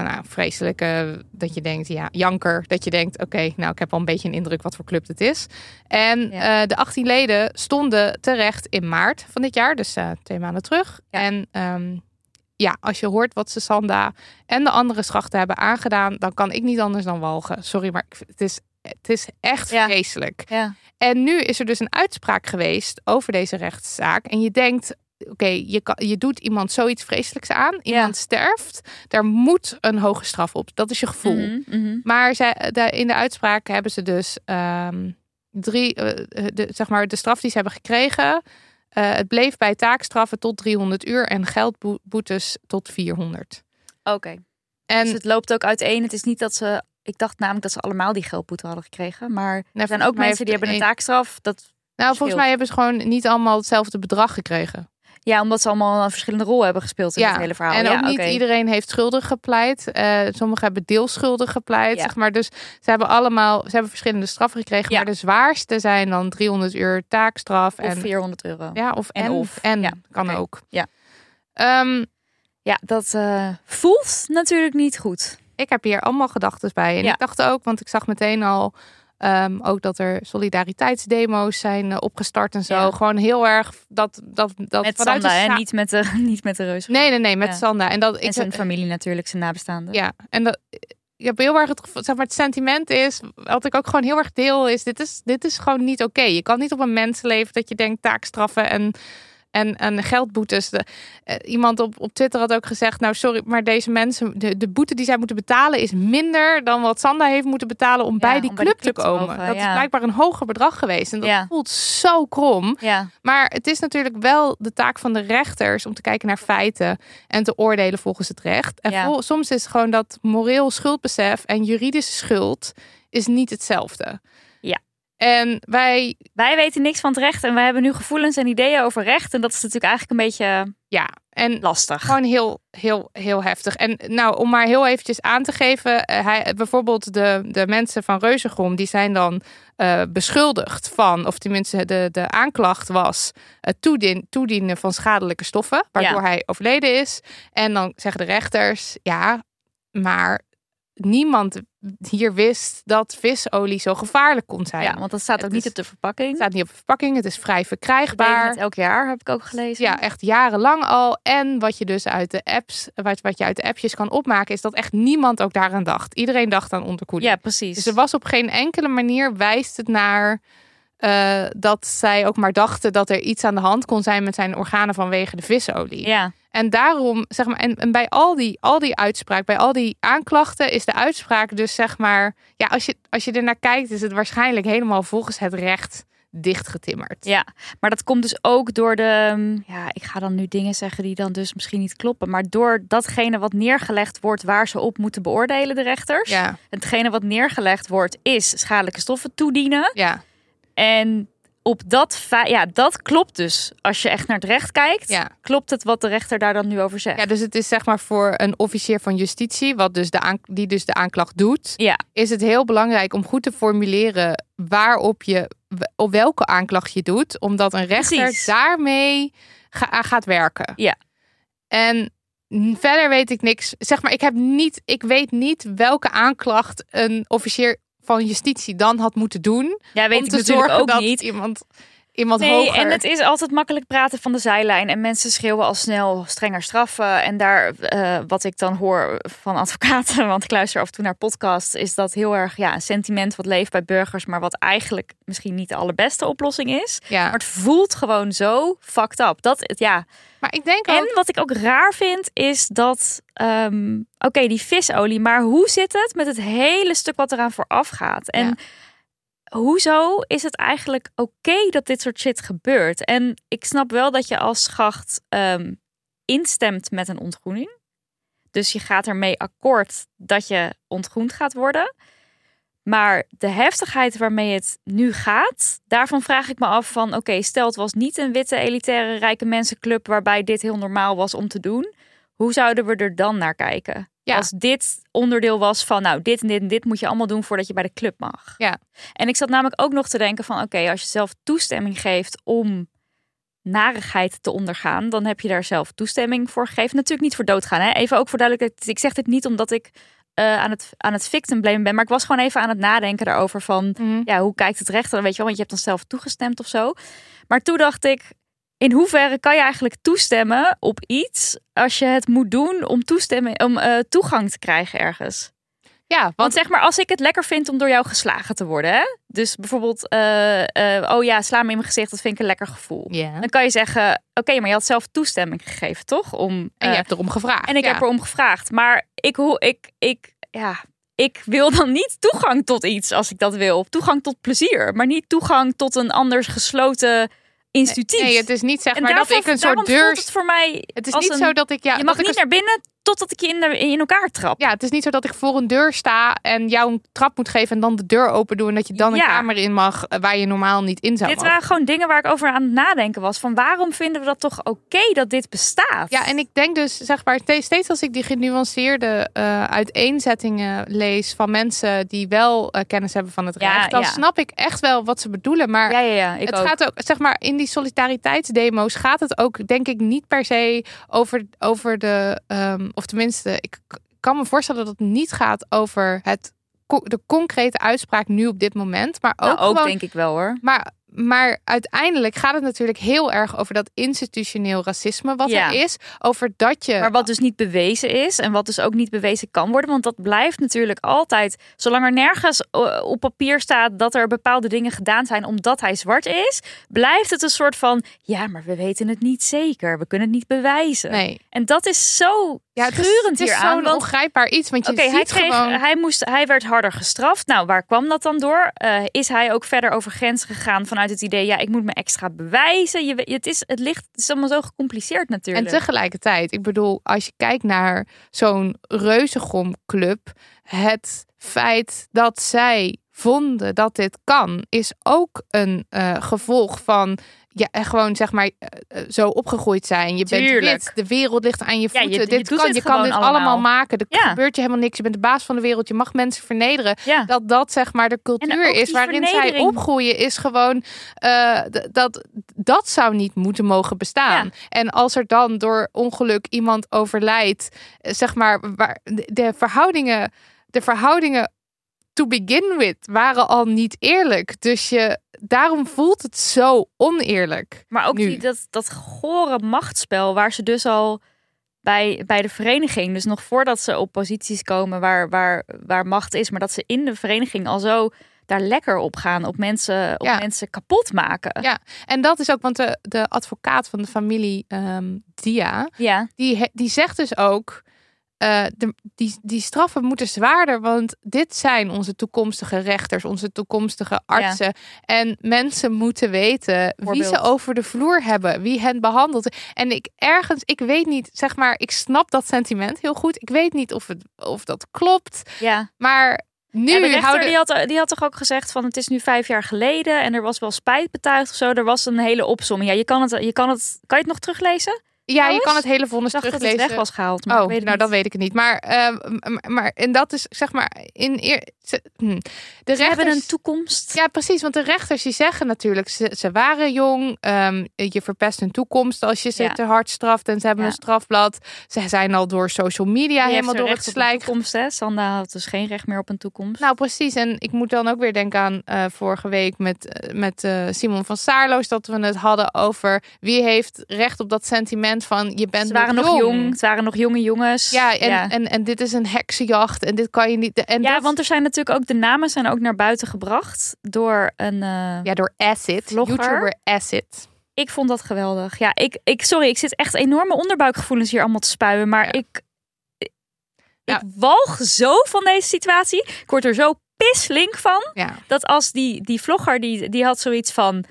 nou, vreselijke dat je denkt, ja, janker. Dat je denkt, oké, nou ik heb al een beetje een indruk wat voor club het is. En Ja. de 18 leden stonden terecht in maart van dit jaar. Dus twee maanden terug. Ja. En ehm, ja, als je hoort wat ze Sanda en de andere schachten hebben aangedaan, dan kan ik niet anders dan walgen. Sorry, maar het is, het is echt Ja. vreselijk. Ja. En nu is er dus een uitspraak geweest over deze rechtszaak. En je denkt, oké, je, kan- je doet iemand zoiets vreselijks aan. Iemand sterft. Daar moet een hoge straf op. Dat is je gevoel. Mhm, mhm. Maar zij, de, in de uitspraak hebben ze dus ehm, drie, eh, de, zeg maar, de straf die ze hebben gekregen. Eh, het bleef bij taakstraffen tot 300 uur en geldboetes tot 400. Oké. En Dus het loopt ook uiteen. Het is niet dat ze... Ik dacht namelijk dat ze allemaal die geldboete hadden gekregen. Maar er zijn volgens ook mensen die hebben een taakstraf. Dat, Nou, volgens mij hebben ze gewoon niet allemaal hetzelfde bedrag gekregen. Ja, omdat ze allemaal een verschillende rol hebben gespeeld in Ja, het hele verhaal. En ja, ook niet iedereen heeft schuldig gepleit. Eh sommigen hebben deelschuldig gepleit. Ja. Zeg maar. Dus ze hebben allemaal ze hebben verschillende straffen gekregen. Maar de zwaarste zijn dan 300 uur taakstraf. Of en, 400 euro. ja, of en, En of. En kan ook. Ja. Ehm, Ja, dat eh, voelt natuurlijk niet goed. ik heb hier allemaal gedachten bij. En ik dacht ook, want ik zag meteen al ehm, ook dat er solidariteitsdemo's zijn eh, opgestart en zo. Ja. Gewoon heel erg dat, dat, dat Met vanuit Sanda, de Niet met de, niet met de reus. Nee, nee, nee, met Ja. Sanda. En dat En ik zijn familie natuurlijk, zijn nabestaanden. Ja, en dat, ik heb heel erg het gevoel, zeg maar, het sentiment is, wat ik ook gewoon heel erg deel, is dit is, dit is gewoon niet oké. Je kan niet op een mensenleven dat je denkt taakstraffen en, en, en geldboetes. De, eh, iemand op, op Twitter had ook gezegd, nou sorry, maar deze mensen, de, de boete die zij moeten betalen is minder dan wat Sanda heeft moeten betalen om bij die om club, te te komen. mogen, dat is blijkbaar een hoger bedrag geweest en dat Ja. voelt zo krom. Maar het is natuurlijk wel de taak van de rechters om te kijken naar feiten en te oordelen volgens het recht. En vol- soms is gewoon dat moreel schuldbesef en juridische schuld is niet hetzelfde. En wij, wij weten niks van het recht en wij hebben nu gevoelens en ideeën over recht. En dat is natuurlijk eigenlijk een beetje ja, en lastig. gewoon heel, heel, heel heftig. En nou, om maar heel eventjes aan te geven, eh, hij, bijvoorbeeld de, de mensen van Reuzegom, die zijn dan eh, beschuldigd van, of tenminste de, de aanklacht was, het toedien, toedienen van schadelijke stoffen, waardoor Ja. hij overleden is. En dan zeggen de rechters, ja, maar niemand hier wist dat visolie zo gevaarlijk kon zijn. Ja, want dat staat Het ook niet is- op de verpakking. Het staat niet op de verpakking, het is vrij verkrijgbaar. het elk jaar, heb ik ook gelezen. Ja, echt jarenlang al. En wat je dus uit de apps, wat, wat je uit de appjes kan opmaken, is dat echt niemand ook daaraan dacht. Iedereen dacht aan onderkoeling. ja precies. Dus er was op geen enkele manier wijst het naar eh, dat zij ook maar dachten dat er iets aan de hand kon zijn met zijn organen vanwege de visolie. ja, En daarom, zeg maar, en, en bij al die, al die uitspraak, bij al die aanklachten, is de uitspraak dus zeg maar, ja, als je, als je er naar kijkt, is het waarschijnlijk helemaal volgens het recht dichtgetimmerd. ja, maar dat komt dus ook door de... Ja, ik ga dan nu dingen zeggen die dan dus misschien niet kloppen. Maar door datgene wat neergelegd wordt waar ze op moeten beoordelen, de rechters. Ja, Hetgene wat neergelegd wordt is schadelijke stoffen toedienen. ja, En op dat, ja, dat klopt dus. Als je echt naar het recht kijkt, Ja. klopt het wat de rechter daar dan nu over zegt. ja. Dus het is zeg maar voor een officier van justitie, wat dus de die dus de aanklacht doet, Ja, is het heel belangrijk om goed te formuleren waarop je, op welke aanklacht je doet, omdat een rechter Precies. daarmee ga- gaat werken. Ja. En verder weet ik niks. Zeg maar, ik heb niet, ik weet niet welke aanklacht een officier van justitie dan had moeten doen ja weet om ik te zorgen ook dat niet. iemand iemand Nee, hoger. en het is altijd makkelijk praten van de zijlijn. En mensen schreeuwen al snel strenger straffen. En daar, eh, wat ik dan hoor van advocaten, want ik luister af en toe naar podcasts, is dat heel erg ja, een sentiment wat leeft bij burgers, maar wat eigenlijk misschien niet de allerbeste oplossing is. ja. Maar het voelt gewoon zo fucked up. Dat, ja. maar ik denk ook En wat ik ook raar vind, is dat, ehm, oké, die visolie, maar hoe zit het met het hele stuk wat eraan vooraf gaat? En Ja. Hoezo is het eigenlijk oké dat dit soort shit gebeurt? En ik snap wel dat je als schacht ehm, instemt met een ontgroening. Dus je gaat ermee akkoord dat je ontgroend gaat worden. Maar de heftigheid waarmee het nu gaat, daarvan vraag ik me af van oké, stel het was niet een witte elitaire rijke mensenclub waarbij dit heel normaal was om te doen. Hoe zouden we er dan naar kijken? Ja. Als dit onderdeel was van nou dit en dit en dit moet je allemaal doen voordat je bij de club mag. Ja. En ik zat namelijk ook nog te denken van oké, als je zelf toestemming geeft om narigheid te ondergaan, dan heb je daar zelf toestemming voor gegeven. Natuurlijk niet voor doodgaan. Hè? Even ook voor duidelijkheid. Ik zeg dit niet omdat ik eh, aan, het, aan het victim blamen ben, maar ik was gewoon even aan het nadenken daarover van Mhm. ja, hoe kijkt het rechter? Weet je wel, want je hebt dan zelf toegestemd of zo. Maar toen dacht ik, in hoeverre kan je eigenlijk toestemmen op iets als je het moet doen om, toestemmen, om eh, toegang te krijgen ergens? Ja, want Want zeg maar, als ik het lekker vind om door jou geslagen te worden, hè? dus bijvoorbeeld, eh, eh, oh ja, sla me in mijn gezicht, dat vind ik een lekker gevoel. Dan kan je zeggen, oké, maar je had zelf toestemming gegeven, toch? Om, en je hebt erom gevraagd. en ik ja. heb erom gevraagd. Maar ik, hoe ik, ik, ja, ik wil dan niet toegang tot iets als ik dat wil. Toegang tot plezier, maar niet toegang tot een anders gesloten instituut. Nee, het is niet zeg maar dat ik een soort deur. het voor mij. Het is niet zo dat ik ja, je mag niet naar binnen totdat ik je in, de, in elkaar trap. Ja, het is niet zo dat ik voor een deur sta en jou een trap moet geven en dan de deur open doen en dat je dan Ja. een kamer in mag eh, waar je normaal niet in zou Dit mogen. waren gewoon dingen waar ik over aan het nadenken was. Van waarom vinden we dat toch oké dat dit bestaat? Ja, en ik denk dus, zeg maar, ste- steeds als ik die genuanceerde eh, uiteenzettingen lees van mensen die wel eh, kennis hebben van het Ja, recht, dan ja. snap ik echt wel wat ze bedoelen. Maar ja, ja, ja ik het ook. gaat ook, zeg maar, in die solidariteitsdemo's gaat het ook, denk ik, niet per se over, over de, of tenminste, ik kan me voorstellen dat het niet gaat over het, de concrete uitspraak nu op dit moment, maar ook, Nou, ook gewoon, denk ik wel hoor. maar, maar uiteindelijk gaat het natuurlijk heel erg over dat institutioneel racisme wat Ja. er is, over dat je Maar wat dus niet bewezen is en wat dus ook niet bewezen kan worden. Want dat blijft natuurlijk altijd. Zolang er nergens eh, op papier staat dat er bepaalde dingen gedaan zijn omdat hij zwart is, blijft het een soort van. Ja, maar we weten het niet zeker. We kunnen het niet bewijzen. Nee. En dat is zo Ja, het is, het is zo'n Want ongrijpbaar iets. Want je ziet hij, kreeg, gewoon... hij, moest, hij werd harder gestraft. Nou, waar kwam dat dan door? Eh, is hij ook verder over grens gegaan vanuit het idee, ja, ik moet me extra bewijzen. Je, het, is, het, ligt, is allemaal zo gecompliceerd En natuurlijk. tegelijkertijd, ik bedoel, als je kijkt naar zo'n reuzegomclub, het feit dat zij vonden dat dit kan, is ook een eh, gevolg van ja, en gewoon zeg maar eh, eh, zo opgegroeid zijn. Je bent wit, de wereld ligt aan je Ja, je- voeten. je dit kan, je kan dit allemaal, allemaal. maken. Er Ja. gebeurt je helemaal niks. Je bent de baas van de wereld. Je mag mensen vernederen. ja. dat dat zeg maar de cultuur is waarin zij opgroeien is gewoon dat dat zou niet moeten mogen bestaan en als er dan door ongeluk iemand overlijdt zeg maar waar de, de verhoudingen de verhoudingen to begin with waren al niet eerlijk dus je daarom voelt het zo oneerlijk Maar ook nu. die, dat, dat gore machtsspel waar ze dus al bij, bij de vereniging, dus nog voordat ze op posities komen waar, waar, waar macht is, maar dat ze in de vereniging al zo daar lekker op gaan, op mensen, op Ja. mensen kapot maken. Ja. en dat is ook want de, de advocaat van de familie ehm, Dia Ja, die, die zegt dus ook. Eh, de, die, die straffen moeten zwaarder, want dit zijn onze toekomstige rechters, onze toekomstige artsen. En mensen moeten weten wie ze over de vloer hebben, wie hen behandelt. En ik ergens, ik weet niet, zeg maar, ik snap dat sentiment heel goed. Ik weet niet of, het, of dat klopt, ja. maar nu de rechter houden... die, had, die had toch ook gezegd van het is nu vijf jaar geleden en er was wel spijt betuigd of zo. Er was een hele opsomming. Ja, je kan het, je kan het, kan je het nog teruglezen? Ja, je kan het hele Ik vonnis dacht dat het teruglezen. weg was gehaald. Maar Oh, ik weet nou niet. dat weet ik het niet. Maar, ehm, m- maar en dat is zeg maar in eer, ze- hm. de Ze hebben een toekomst. Ja, precies. Want de rechters die zeggen natuurlijk, ze, ze waren jong. ehm, je verpest hun toekomst als je ze Ja. te hard straft. En ze hebben Ja. een strafblad. Ze zijn al door social media helemaal door het slijk. toekomst, hè? Sanda had dus geen recht meer op een toekomst. Nou, precies. En ik moet dan ook weer denken aan eh, vorige week met, eh, met eh, Simon van Saarloos. Dat we het hadden over wie heeft recht op dat sentiment van je bent Ze waren nog jong. Het waren nog jonge jongens. Ja, en, ja. En, en dit is een heksenjacht. En dit kan je niet. En ja dat- want er zijn natuurlijk ook de namen zijn ook naar buiten gebracht door een. eh, ja, door Acid. Vlogger. YouTuber Acid. Ik vond dat geweldig. Ja, ik, ik, sorry, ik zit echt enorme onderbuikgevoelens hier allemaal te spuien. Maar Ja. ik, ik walg zo van deze situatie. Ik word er zo pislink van. Ja. Dat als die, die vlogger, die, die had zoiets van...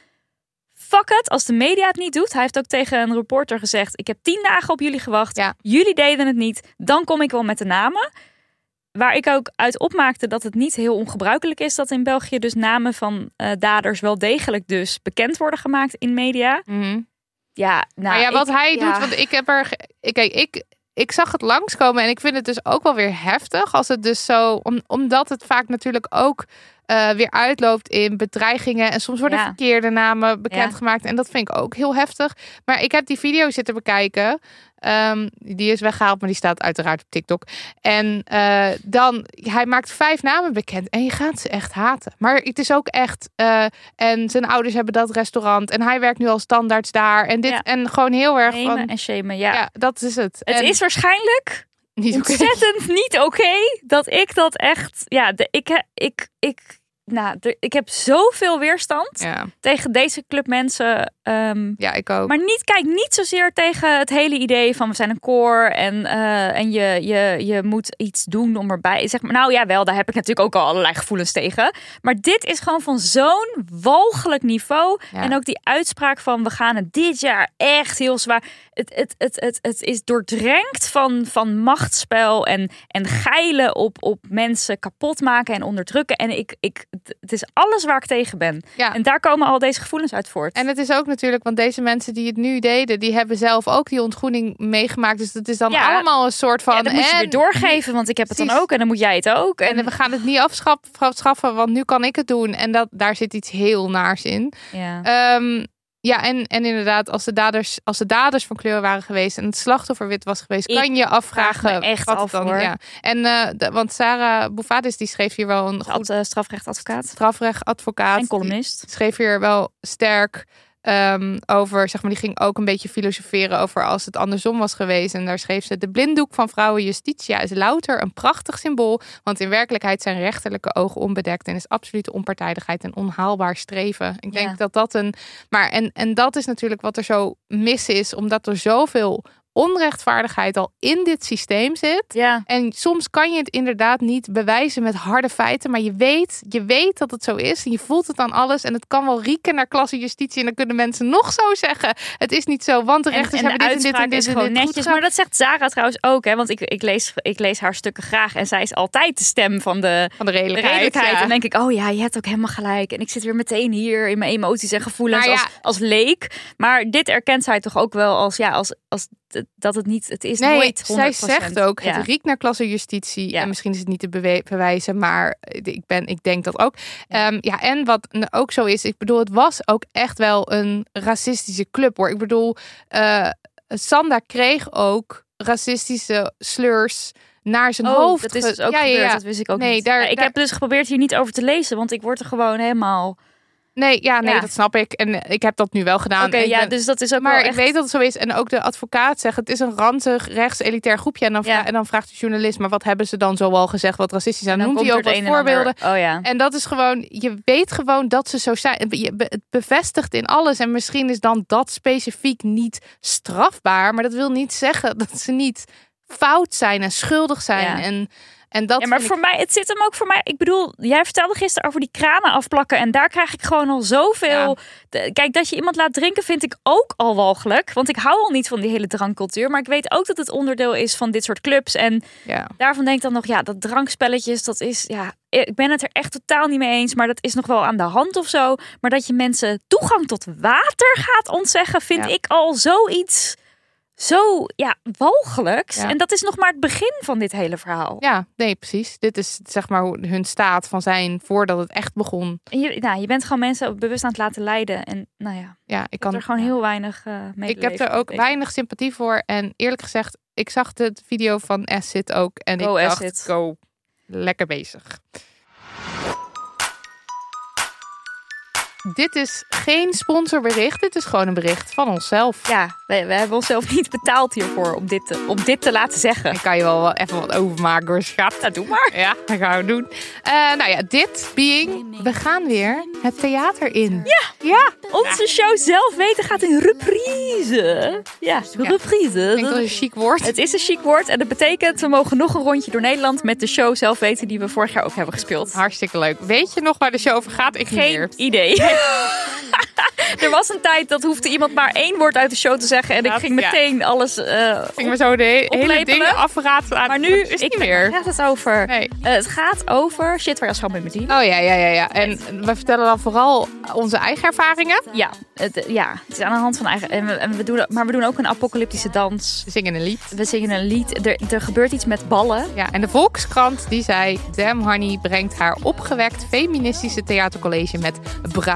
fuck het, als de media het niet doet. Hij heeft ook tegen een reporter gezegd: Ik heb tien dagen op jullie gewacht. Ja. Jullie deden het niet. Dan kom ik wel met de namen. Waar ik ook uit opmaakte dat het niet heel ongebruikelijk is dat in België dus namen van eh, daders wel degelijk dus bekend worden gemaakt in media. Mhm. Ja, nou, maar ja, wat ik- hij ja. doet, want ik heb er. Ik, kijk, ik, ik zag het langskomen en ik vind het dus ook wel weer heftig als het dus zo, om, omdat het vaak natuurlijk ook eh, weer uitloopt in bedreigingen en soms worden Ja. verkeerde namen bekendgemaakt en dat vind ik ook heel heftig. Maar ik heb die video zitten bekijken. Ehm, die is weggehaald, maar die staat uiteraard op TikTok. En eh, dan, hij maakt vijf namen bekend en je gaat ze echt haten. Maar het is ook echt, eh, en zijn ouders hebben dat restaurant en hij werkt nu al standaards daar. En dit, Ja. en gewoon heel erg Nemen van, en shamen, ja. ja. dat is het. Het En is waarschijnlijk niet ontzettend niet oké dat ik dat echt. Ja, de, ik, ik, ik, nou, de, ik heb zoveel weerstand Ja, tegen deze club mensen. ehm, ja, ik ook. maar niet, kijk niet zozeer tegen het hele idee van we zijn een koor en, eh, en je, je, je moet iets doen om erbij. Zeg maar, nou ja, wel, daar heb ik natuurlijk ook al allerlei gevoelens tegen. Maar dit is gewoon van zo'n walgelijk niveau. Ja. En ook die uitspraak van we gaan het dit jaar echt heel zwaar. Het, het, het, het, het is doordrenkt van, van machtsspel en, en geilen op, op mensen kapot maken en onderdrukken. En ik, ik, het- is alles waar ik tegen ben. Ja. En daar komen al deze gevoelens uit voort. En het is ook natuurlijk, want deze mensen die het nu deden, die hebben zelf ook die ontgroening meegemaakt. Dus het is dan Ja. allemaal een soort van. Ja, dan moet je en- weer doorgeven, want ik heb het dan ook en dan moet jij het ook. En, En we gaan het niet afschaffen, want nu kan ik het doen. En dat, daar zit iets heel naars in. ja. Ehm, ja, en, en inderdaad, als de, daders, als de daders van kleur waren geweest en het slachtoffer wit was geweest, Ik kan je afvragen. echt wat af, dan, hoor. Ja. En, eh, de- want Sarah Bouvadis die schreef hier wel een goed Ad, eh, strafrechtadvocaat strafrechtadvocaat. en columnist. schreef hier wel sterk ehm, over, zeg maar, die ging ook een beetje filosoferen over als het andersom was geweest. En daar schreef ze: De blinddoek van vrouwen Justitia is louter een prachtig symbool, want in werkelijkheid zijn rechterlijke ogen onbedekt en is absolute onpartijdigheid een onhaalbaar streven. Ik denk Ja. dat dat een. Maar en, en dat is natuurlijk wat er zo mis is, omdat er zoveel onrechtvaardigheid al in dit systeem zit. Ja. En soms kan je het inderdaad niet bewijzen met harde feiten. Maar je weet, je weet dat het zo is. En je voelt het aan alles. En het kan wel rieken naar klasse justitie. En dan kunnen mensen nog zo zeggen. Het is niet zo, want de rechters en hebben dit en dit en dit is en gewoon dit goed netjes. Maar dat zegt Zara trouwens ook, hè? Want ik, ik, lees, ik lees haar stukken graag. En zij is altijd de stem van de, Van de de redelijkheid. ja. En dan denk ik, oh ja, je hebt ook helemaal gelijk. En ik zit weer meteen hier in mijn emoties en gevoelens ja. als, als leek. Maar dit erkent zij toch ook wel als, ja, als, als dat het niet, het is Nee, nooit 100%. zij zegt ook, Ja. het riekt naar klasse justitie. Ja. En misschien is het niet te bewe- bewijzen, maar ik, ben, ik denk dat ook. Ja. ja, en wat ook zo is, ik bedoel, het was ook echt wel een racistische club hoor. Ik bedoel, eh Sanda kreeg ook racistische slurs naar zijn Oh, hoofd. dat is dus ook Ja, ja, gebeurd. ja. Dat wist ik ook Nee, niet. daar- ik daar- heb dus geprobeerd hier niet over te lezen, want ik word er gewoon helemaal. Nee, ja, nee, Ja. dat snap ik. En ik heb dat nu wel gedaan. Oké, ja, ben- dus dat is ook maar wel ik weet dat het zo is. En ook de advocaat zegt, het is een ranzig rechts-elitair groepje. En dan, Ja. en dan vraagt de journalist, maar wat hebben ze dan zoal gezegd wat racistisch aan? En dan Noemt hij ook wat en voorbeelden. ander. Oh ja. En dat is gewoon, je weet gewoon dat ze zo zijn. Het bevestigt in alles. En misschien is dan dat specifiek niet strafbaar. Maar dat wil niet zeggen dat ze niet fout zijn en schuldig zijn. En, en dat Ja, maar ik- voor mij, het zit hem ook voor mij. Ik bedoel, jij vertelde gisteren over die kranen afplakken. En daar krijg ik gewoon al zoveel. Kijk, dat je iemand laat drinken vind ik ook al walgelijk. Want ik hou al niet van die hele drankcultuur. Maar ik weet ook dat het onderdeel is van dit soort clubs. En ja. daarvan denk ik dan nog, ja, dat drankspelletjes, dat is, ja, ik ben het er echt totaal niet mee eens. Maar dat is nog wel aan de hand of zo. Maar dat je mensen toegang tot water gaat ontzeggen, vind Ja. ik al zoiets zo, ja, walgelijks. Ja. En dat is nog maar het begin van dit hele verhaal. ja, nee, precies. Dit is zeg maar hoe hun staat van zijn voordat het echt begon. En Je, nou, je bent gewoon mensen bewust aan het laten leiden. En nou ja, Ja, ik kan kan er gewoon ja. heel weinig uh, mee. Ik heb er ook weinig sympathie voor. En eerlijk gezegd, ik zag de video van Acid ook. En Go ik dacht, Acid. go, lekker bezig. Dit is geen sponsorbericht. Dit is gewoon een bericht van onszelf. Ja, we, we hebben onszelf niet betaald hiervoor om dit te, om dit te laten zeggen. Ik kan je wel even wat overmaken hoor, schat. Nou, doe maar. Ja, dat gaan we doen. Eh, nou ja, dit being, we gaan weer het theater in. Ja. Ja. Onze show zelf weten gaat in reprise. Ja, reprise. Ik denk dat een chic woord. Het is een chic woord en dat betekent we mogen nog een rondje door Nederland met de show zelf weten die we vorig jaar ook hebben gespeeld. Hartstikke leuk. Weet je nog waar de show over gaat? Ik Geen meer. idee. er was een tijd dat hoefde iemand maar één woord uit de show te zeggen. En ik ging ja. meteen alles uh, Gingen we zo de he- hele dingen afraten aan. Maar nu is het ik, niet meer. gaat het over. Nee. Eh, het gaat over shit waar je schat mee moet dienen. Oh ja, ja, ja, ja. En we vertellen dan vooral onze eigen ervaringen. Ja, het, ja, het is aan de hand van eigen. En we, en we doen, maar we doen ook een apocalyptische dans. We zingen een lied. We zingen een lied. Er, er gebeurt iets met ballen. Ja, en de Volkskrant die zei... Damn Honey brengt haar opgewekt feministische theatercollege met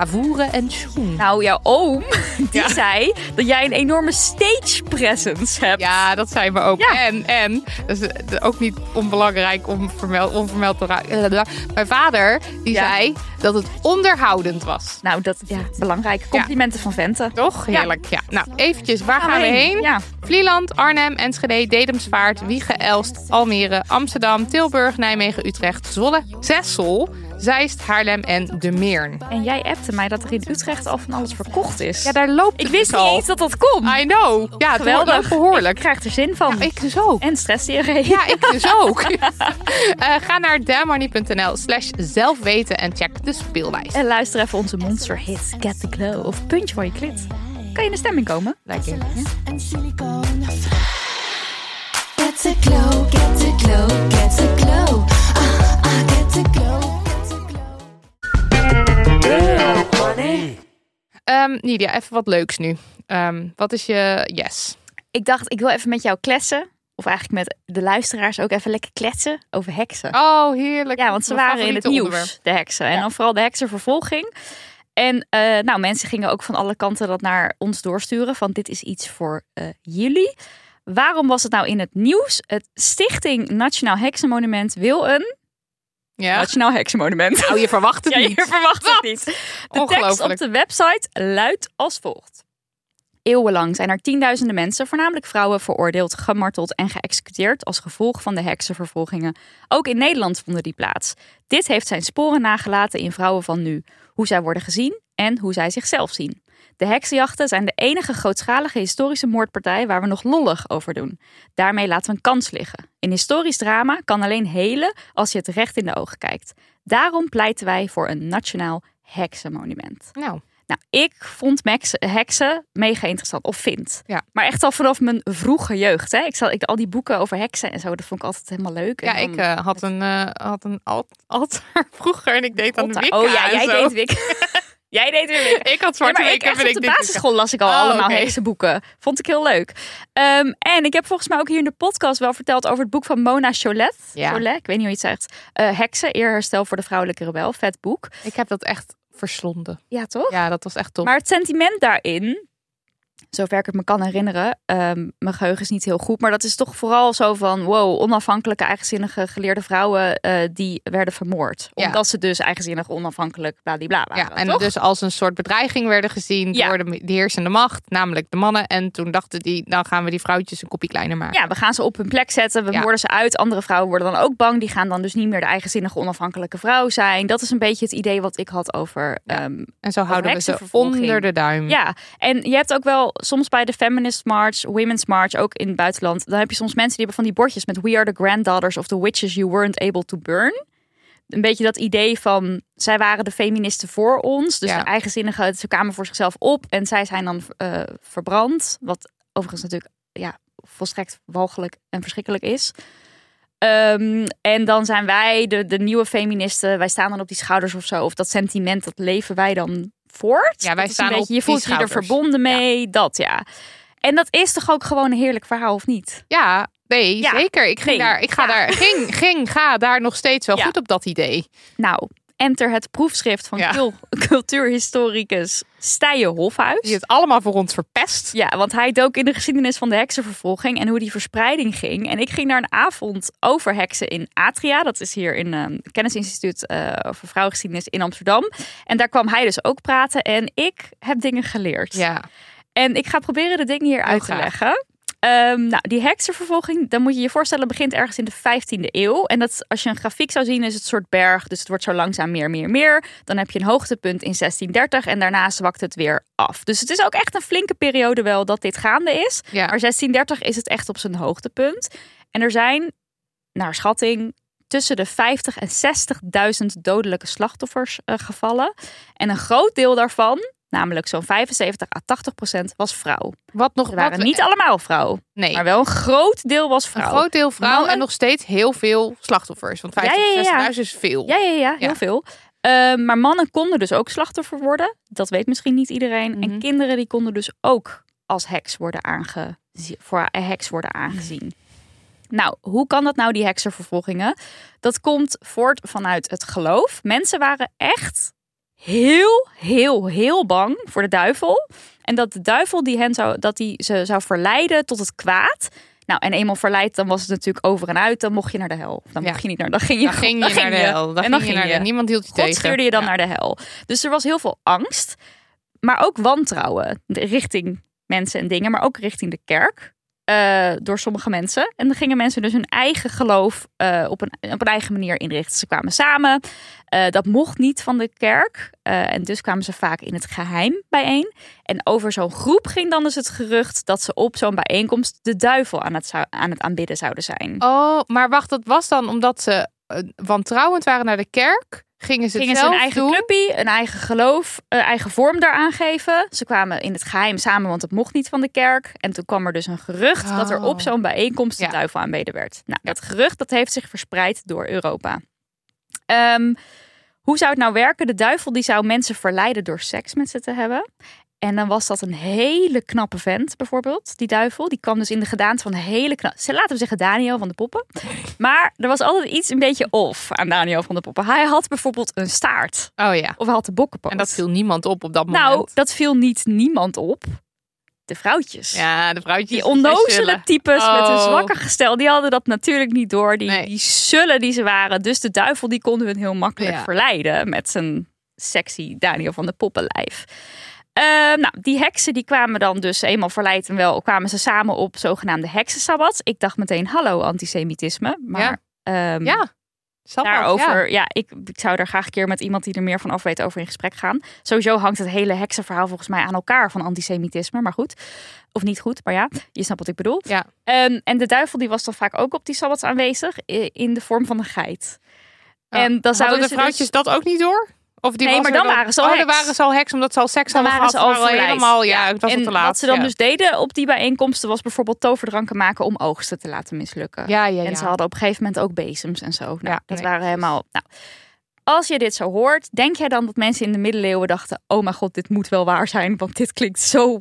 bravoure en schoen. Nou, jouw oom, die Ja. zei dat jij een enorme stage presence hebt. Ja, dat zijn we ook. Ja. En, en, dat is eh, ook niet onbelangrijk om vermeld, onvermeld te raken. Mijn vader, die Ja. zei dat het onderhoudend was. Nou, dat ja, belangrijke complimenten van Venten. Toch? Heerlijk. Ja. Nou, eventjes, waar gaan, we heen? Vlieland, Arnhem, Enschede, Dedemsvaart, Wiegen, Elst, Almere, Amsterdam, Tilburg, Nijmegen, Utrecht, Zwolle, Zessel, Zeist, Haarlem en De Meern. En jij appte mij dat er in Utrecht al van alles verkocht is. Ja, daar loopt ik het wist dus niet al. eens dat dat kon. I know. Ja, het Geweldig. loopt behoorlijk. Ik krijg er zin van. Ja, ik dus ook. En stressdiarree. Ja, ik dus ook. Eh, ga naar damnmoney.nl slash zelfweten en check de speelwijs. En luister even onze monster hit Get the Glow of Puntje voor je klit. Kan je in de stemming komen? Lekker. and silicone. Get the glow, get the glow, get the glow. Ah, ah, get the glow. Ehm, Nidia, even wat leuks nu. Ehm, wat is je yes? Ik dacht, ik wil even met jou kletsen. Of eigenlijk met de luisteraars ook even lekker kletsen over heksen. Oh, heerlijk. Ja, want ze Mijn waren in het nieuws, onderwerp. de heksen. En dan vooral de heksenvervolging. En eh, nou, mensen gingen ook van alle kanten dat naar ons doorsturen. Van dit is iets voor eh, jullie. Waarom was het nou in het nieuws? Het Stichting Nationaal Heksenmonument wil een Ja. Nationaal Heksenmonument. Nou, je verwacht het ja, niet. je verwacht het niet. De tekst op de website luidt als volgt. Eeuwenlang zijn er tienduizenden mensen, voornamelijk vrouwen, veroordeeld, gemarteld en geëxecuteerd als gevolg van de heksenvervolgingen. Ook in Nederland vonden die plaats. Dit heeft zijn sporen nagelaten in vrouwen van nu, hoe zij worden gezien en hoe zij zichzelf zien. De heksenjachten zijn de enige grootschalige historische moordpartij waar we nog lollig over doen. Daarmee laten we een kans liggen. Een historisch drama kan alleen helen als je het recht in de ogen kijkt. Daarom pleiten wij voor een nationaal heksenmonument. Nou, Nou, ik vond Max- heksen mega interessant. Of vind. Ja. Maar echt al vanaf mijn vroege jeugd. Hè? Ik, zal, ik, al die boeken over heksen en zo, dat vond ik altijd helemaal leuk. ja, ik dan- eh, had een, eh, had een alt- altaar vroeger en ik deed aan Wicca Oh ja, jij deed Wicca. jij deed weer Wicca. Ik had zwarte maar ik op ik de basisschool las ik al Oh, allemaal oké. heksenboeken. Vond ik heel leuk. Ehm, en ik heb volgens mij ook hier in de podcast wel verteld over het boek van Mona Cholet. Ja. Cholet, ik weet niet hoe je het zegt. Eh, Heksen, eerherstel voor de vrouwelijke rebel. Vet boek. Ik heb dat echt verslonden. Ja, toch? Ja, dat was echt top. Maar het sentiment daarin, zover ik het me kan herinneren, ehm, mijn geheugen is niet heel goed, maar dat is toch vooral zo van, wow, onafhankelijke, eigenzinnige, geleerde vrouwen eh, die werden vermoord. Ja. Omdat ze dus eigenzinnig, onafhankelijk, bladibla waren. ja, en toch? dus als een soort bedreiging werden gezien Ja. door de, de heersende macht, namelijk de mannen. En toen dachten die, dan gaan we die vrouwtjes een kopje kleiner maken. Ja, we gaan ze op hun plek zetten. We Ja. moorden ze uit. Andere vrouwen worden dan ook bang. Die gaan dan dus niet meer de eigenzinnige, onafhankelijke vrouw zijn. Dat is een beetje het idee wat ik had over ehm, En zo houden we ze onder de duim. Ja, en je hebt ook wel soms bij de Feminist March, Women's March, ook in het buitenland, dan heb je soms mensen die hebben van die bordjes met We are the granddaughters of the witches you weren't able to burn. Een beetje dat idee van zij waren de feministen voor ons, dus Ja. de eigenzinnige, ze kwamen voor zichzelf op en zij zijn dan eh, verbrand, wat overigens natuurlijk ja, volstrekt walgelijk en verschrikkelijk is. Ehm, en dan zijn wij de, de nieuwe feministen. Wij staan dan op die schouders of zo. Of dat sentiment, dat leven wij dan voort. Ja, wij een staan op Je voelt je er verbonden mee. Dat ja. En dat is toch ook gewoon een heerlijk verhaal, of niet? Ja, nee, Ja. zeker. Ik ging Nee, daar, ik ga daar, ging, ging, ga daar nog steeds wel goed op dat idee. Nou, enter het proefschrift van Ja. cul- cultuurhistoricus Stijen Hofhuis. Die het allemaal voor ons verpest. Ja, want hij dook in de geschiedenis van de heksenvervolging en hoe die verspreiding ging. En ik ging naar een avond over heksen in Atria. Dat is hier in een kennisinstituut eh over vrouwengeschiedenis in Amsterdam. En daar kwam hij dus ook praten en ik heb dingen geleerd. Ja, En ik ga proberen de dingen hier uit te leggen. Ehm, nou, die heksenvervolging, dan moet je je voorstellen, begint ergens in de 15e eeuw. En dat, als je een grafiek zou zien, is het een soort berg. Dus het wordt zo langzaam meer, meer, meer. Dan heb je een hoogtepunt in 1630 en daarna zwakt het weer af. Dus het is ook echt een flinke periode wel dat dit gaande is. ja. Maar 1630 is het echt op zijn hoogtepunt. En er zijn, naar schatting, tussen de 50 en 60.000 dodelijke slachtoffers eh, gevallen. En een groot deel daarvan, Namelijk zo'n 75 à 80 procent was vrouw. Wat nog waren wat, niet allemaal vrouw, Nee, maar wel een groot deel was een vrouw. groot deel vrouw Mannen- en nog steeds heel veel slachtoffers. Want 50, Ja, ja, ja, ja. 60.000 is veel. Ja, ja, ja, heel veel. Eh, maar mannen konden dus ook slachtoffer worden. Dat weet misschien niet iedereen. Mhm. En kinderen die konden dus ook als heks worden, aange... voor heks worden aangezien. Nou, hoe kan dat nou, die heksenvervolgingen? Dat komt voort vanuit het geloof. Mensen waren echt heel, heel, heel bang voor de duivel. En dat de duivel die hen zou, dat die ze zou verleiden tot het kwaad. Nou, en eenmaal verleid, dan was het natuurlijk over en uit. Dan mocht je naar de hel. Dan Ja. mocht je niet naar, dan ging je, Dan ging je naar de hel. Dan en dan ging je ging naar de, niemand hield je God tegen. stuurde je dan Ja. naar de hel. Dus er was heel veel angst. Maar ook wantrouwen richting mensen en dingen. Maar ook richting de kerk. Eh, door sommige mensen. En dan gingen mensen dus hun eigen geloof eh, op, een, op een eigen manier inrichten. Ze kwamen samen. Eh, dat mocht niet van de kerk. En dus kwamen ze vaak in het geheim bijeen. En over zo'n groep ging dan dus het gerucht dat ze op zo'n bijeenkomst de duivel aan het, aan het aanbidden zouden zijn. Oh, maar wacht, dat was dan omdat ze wantrouwend waren naar de kerk? Gingen ze het gingen ze een eigen doen? clubje, een eigen geloof, een eigen vorm daaraan geven. Ze kwamen in het geheim samen, want het mocht niet van de kerk. En toen kwam er dus een gerucht dat er op Oh. zo'n bijeenkomst de Ja. duivel aanbeden werd. Nou, dat gerucht dat heeft zich verspreid door Europa. Ehm, hoe zou het nou werken? De duivel die zou mensen verleiden door seks met ze te hebben. En dan was dat een hele knappe vent, bijvoorbeeld. Die duivel, die kwam dus in de gedaante van een hele knappe... Laten we zeggen Daniel van de Poppen. Maar er was altijd iets een beetje off aan Daniel van de Poppen. Hij had bijvoorbeeld een staart. Oh ja. Of hij had de bokkenpoot. En dat viel niemand op op dat moment. Nou, dat viel niet niemand op. De vrouwtjes. ja, de vrouwtjes. Die onnozele types met een Oh. zwakke gestel, die hadden dat natuurlijk niet door. Die, Nee. die zullen die ze waren. Dus de duivel die konden hun heel makkelijk Ja. verleiden met zijn sexy Daniel van de Poppenlijf. Eh, nou, die heksen die kwamen dan dus eenmaal verleid en wel kwamen ze samen op zogenaamde heksensabbat. Ik dacht meteen, hallo antisemitisme. Maar ehm, Ja. Sabbat, daarover, ja. ja, ik, ik zou daar graag een keer met iemand die er meer van af weet over in gesprek gaan. Sowieso hangt het hele heksenverhaal volgens mij aan elkaar van antisemitisme, maar goed. Of niet goed, maar ja, je snapt wat ik bedoel. Ja. Ehm, en de duivel die was dan vaak ook op die sabbats aanwezig in de vorm van een geit. Oh. En dan zouden de vrouwtjes dus- dat ook niet door? Of die Nee, was maar dan waren ze al Oh, dan heks. waren ze al heks omdat ze al seks dan hadden waren gehad. ze al helemaal, ja, het was en al te laat. wat ze dan ja. dus deden op die bijeenkomsten was bijvoorbeeld toverdranken maken om oogsten te laten mislukken. Ja, ja, ja. En ze hadden op een gegeven moment ook bezems en zo. Nou, Ja, dat nee, waren helemaal. Nou, als je dit zo hoort, denk jij dan dat mensen in de middeleeuwen dachten: Oh mijn god, dit moet wel waar zijn, want dit klinkt zo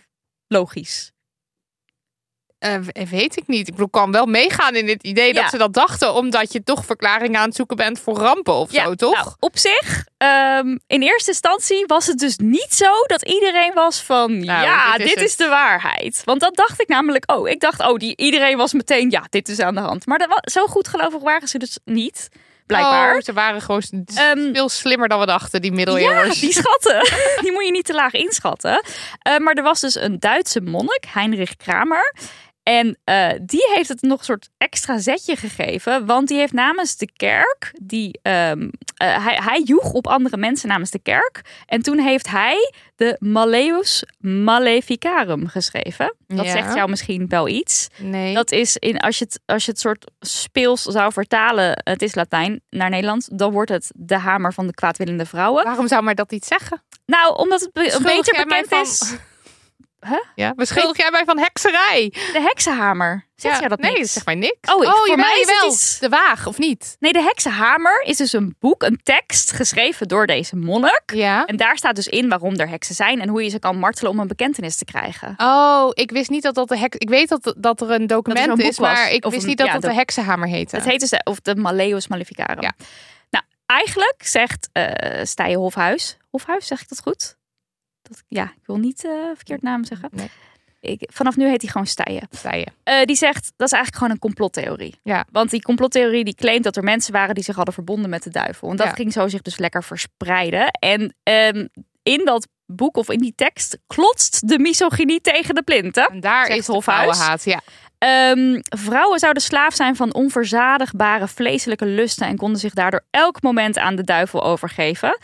logisch. Eh, w- weet ik niet. Ik bedoel, kan wel meegaan in dit idee Ja. dat ze dat dachten, omdat je toch verklaringen aan het zoeken bent voor rampen of zo, toch? nou, op zich, ehm, in eerste instantie was het dus niet zo dat iedereen was van: Nou, Ja, dit dit, is het. de waarheid. Want dat dacht ik namelijk. Oh, ik dacht, oh, die, iedereen was meteen: Ja, dit is aan de hand. Maar dat, zo goed gelovig waren ze dus niet, blijkbaar. Oh, ze waren gewoon Ehm, veel slimmer dan we dachten, die Ja, middeleeuwers. die schatten. Die moet je niet te laag inschatten. Eh, maar er was dus een Duitse monnik, Heinrich Kramer. En eh, die heeft het nog een soort extra zetje gegeven. Want die heeft namens de kerk. Die, ehm, eh, hij, hij joeg op andere mensen namens de kerk. En toen heeft hij de Malleus Maleficarum geschreven. Dat Ja. zegt jou misschien wel iets. Nee. Dat is in, als, je het, als je het soort speels zou vertalen, het is Latijn naar Nederland, dan wordt het de hamer van de kwaadwillende vrouwen. Waarom zou mij dat niet zeggen? Nou, omdat het be- jij mij bekend van- is. Ja, beschuldig jij mij van hekserij? De heksenhamer. Zeg ja, jij dat nee, niet? dat zegt mij niks. Oh, ik- voor jawel, mij is het jawel. iets- De waag, of niet? Nee, de heksenhamer is dus een boek, een tekst geschreven door deze monnik. Ja. En daar staat dus in waarom er heksen zijn en hoe je ze kan martelen om een bekentenis te krijgen. Oh, ik wist niet dat dat de heks... Ik weet dat, dat er een document zo'n boek is, maar was. ik wist een- niet dat ja, dat de dat- heksenhamer heette. Het heet dus, de- of de Malleus Maleficarum. Ja. Nou, eigenlijk zegt eh Stijen Hofhuis. Hofhuis, zeg ik dat goed? Dat, ja, ik wil niet eh verkeerd naam zeggen. Nee. Ik, vanaf nu heet hij gewoon Stijen. zei je. Eh, die zegt dat is eigenlijk gewoon een complottheorie. Ja. Want die complottheorie die claimt dat er mensen waren die zich hadden verbonden met de duivel. En dat Ja. ging zo zich dus lekker verspreiden. En ehm, in dat boek of in die tekst klotst de misogynie tegen de plinten. En daar is Hofhuis. vrouwenhaat. Ja. Ehm, vrouwen zouden slaaf zijn van onverzadigbare vleeselijke lusten en konden zich daardoor elk moment aan de duivel overgeven.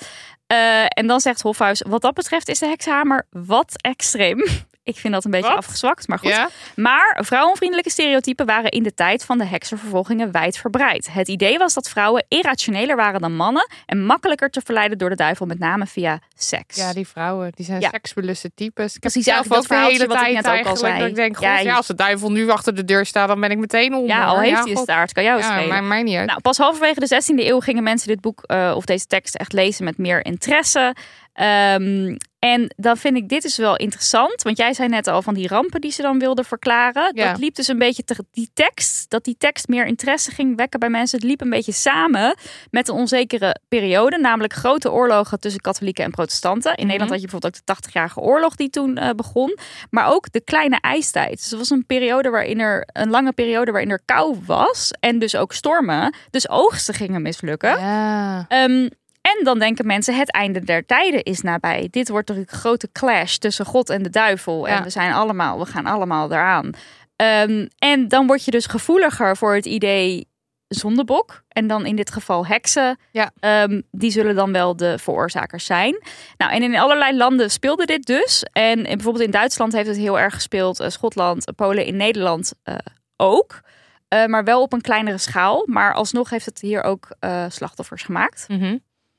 Eh, en dan zegt Hofhuis, wat dat betreft is de hekshamer wat extreem. Ik vind dat een beetje Wat? afgezwakt, maar goed. Ja? Maar vrouwenvriendelijke stereotypen waren in de tijd van de heksenvervolgingen wijdverbreid. Het idee was dat vrouwen irrationeler waren dan mannen en makkelijker te verleiden door de duivel, met name via seks. Ja, die vrouwen, die zijn Ja. seksbeluste types. Ik Precies, zelf ook dat de hele wat ik tijd net ook al eigenlijk zei. dat ik denk, god, Ja, als de duivel nu achter de deur staat, dan ben ik meteen onder. Ja, al heeft hij een staart, kan jou Ja, schelen. maar mij niet uit. Nou, pas halverwege de 16e eeuw gingen mensen dit boek eh, of deze tekst echt lezen met meer interesse. Ehm, en dan vind ik dit dus wel interessant, want jij zei net al van die rampen die ze dan wilden verklaren. Ja. Dat liep dus een beetje te, die tekst, dat die tekst meer interesse ging wekken bij mensen. Het liep een beetje samen met een onzekere periode, namelijk grote oorlogen tussen katholieken en protestanten. In Nederland had je bijvoorbeeld ook de 80-jarige oorlog die toen eh, begon, maar ook de kleine ijstijd. Dus het was een periode waarin er een lange periode waarin er kou was en dus ook stormen, dus oogsten gingen mislukken. Ja. Ehm, en dan denken mensen, het einde der tijden is nabij. Dit wordt natuurlijk een grote clash tussen God en de duivel. Ja. En we zijn allemaal, we gaan allemaal eraan. Ehm, en dan word je dus gevoeliger voor het idee zondebok. En dan in dit geval heksen. Ja. Ehm, die zullen dan wel de veroorzakers zijn. Nou, en in allerlei landen speelde dit dus. En bijvoorbeeld in Duitsland heeft het heel erg gespeeld. eh, Schotland, Polen, in Nederland eh, ook. Eh, maar wel op een kleinere schaal. Maar alsnog heeft het hier ook slachtoffers gemaakt. Mhm.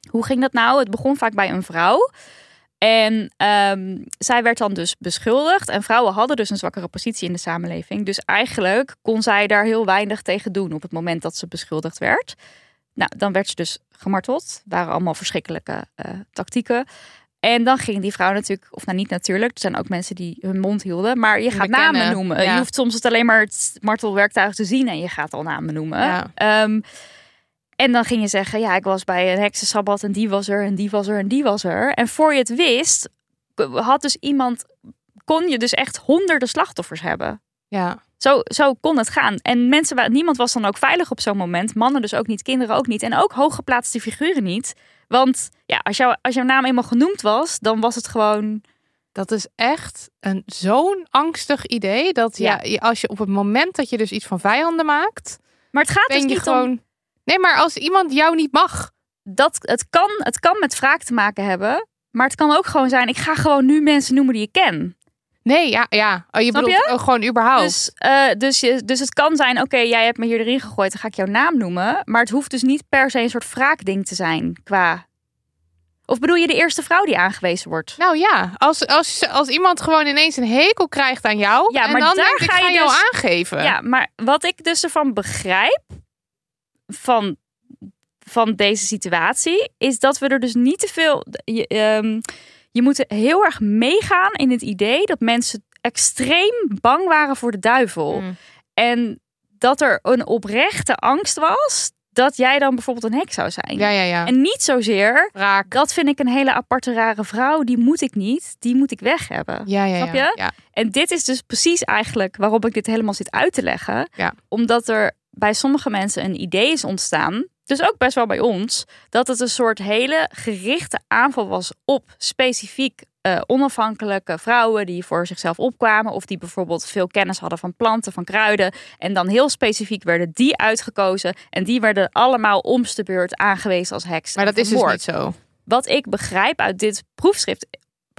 Hoe ging dat nou? Het begon vaak bij een vrouw. En ehm, zij werd dan dus beschuldigd. En vrouwen hadden dus een zwakkere positie in de samenleving. Dus eigenlijk kon zij daar heel weinig tegen doen op het moment dat ze beschuldigd werd. Nou, dan werd ze dus gemarteld. waren allemaal verschrikkelijke eh, tactieken. En dan ging die vrouw natuurlijk, of nou niet natuurlijk, er zijn ook mensen die hun mond hielden, maar je gaat Bekennen, namen noemen. ja. Je hoeft soms het alleen maar het martelwerktuig te zien en je gaat al namen noemen. Ja. Ehm, en dan ging je zeggen, ja, ik was bij een heksensabbat en die was er en die was er en die was er. En voor je het wist, had dus iemand, kon je dus echt honderden slachtoffers hebben. Ja. Zo, zo kon het gaan. En mensen, niemand was dan ook veilig op zo'n moment. Mannen dus ook niet, kinderen ook niet. En ook hooggeplaatste figuren niet. Want ja, als, jou, als jouw naam eenmaal genoemd was, dan was het gewoon... Dat is echt een zo'n angstig idee. Dat ja. Als je op het moment dat je dus iets van vijanden maakt, Maar het gaat dus niet gewoon. om... Nee, maar als iemand jou niet mag. Dat, het, kan, het kan met wraak te maken hebben. Maar het kan ook gewoon zijn, ik ga gewoon nu mensen noemen die ik ken. Nee, ja, ja. Oh, je Snap bedoelt je? oh, gewoon überhaupt. Dus, eh, dus, je, dus het kan zijn, oké, jij hebt me hier erin gegooid, dan ga ik jouw naam noemen. Maar het hoeft dus niet per se een soort wraakding te zijn qua... Of bedoel je de eerste vrouw die aangewezen wordt? Nou ja, als, als, als iemand gewoon ineens een hekel krijgt aan jou. Ja, en maar dan daar ik ga ga je jou dus- aangeven. Ja, maar wat ik dus ervan begrijp van, van deze situatie, is dat we er dus niet te veel. Je, ehm, je moet heel erg meegaan in het idee dat mensen extreem bang waren voor de duivel. Mm. En dat er een oprechte angst was dat jij dan bijvoorbeeld een hek zou zijn. Ja, ja, ja. En niet zozeer. Raak. Dat vind ik een hele aparte rare vrouw. Die moet ik niet. Die moet ik weg hebben. Ja, ja, Snap ja. je? Ja. En dit is dus precies eigenlijk waarom ik dit helemaal zit uit te leggen. Ja. Omdat er bij sommige mensen een idee is ontstaan, dus ook best wel bij ons, dat het een soort hele gerichte aanval was op specifiek eh, onafhankelijke vrouwen die voor zichzelf opkwamen of die bijvoorbeeld veel kennis hadden van planten, van kruiden. En dan heel specifiek werden die uitgekozen en die werden allemaal omste beurt aangewezen als heks. Maar dat is dus niet zo. wat ik begrijp uit dit proefschrift,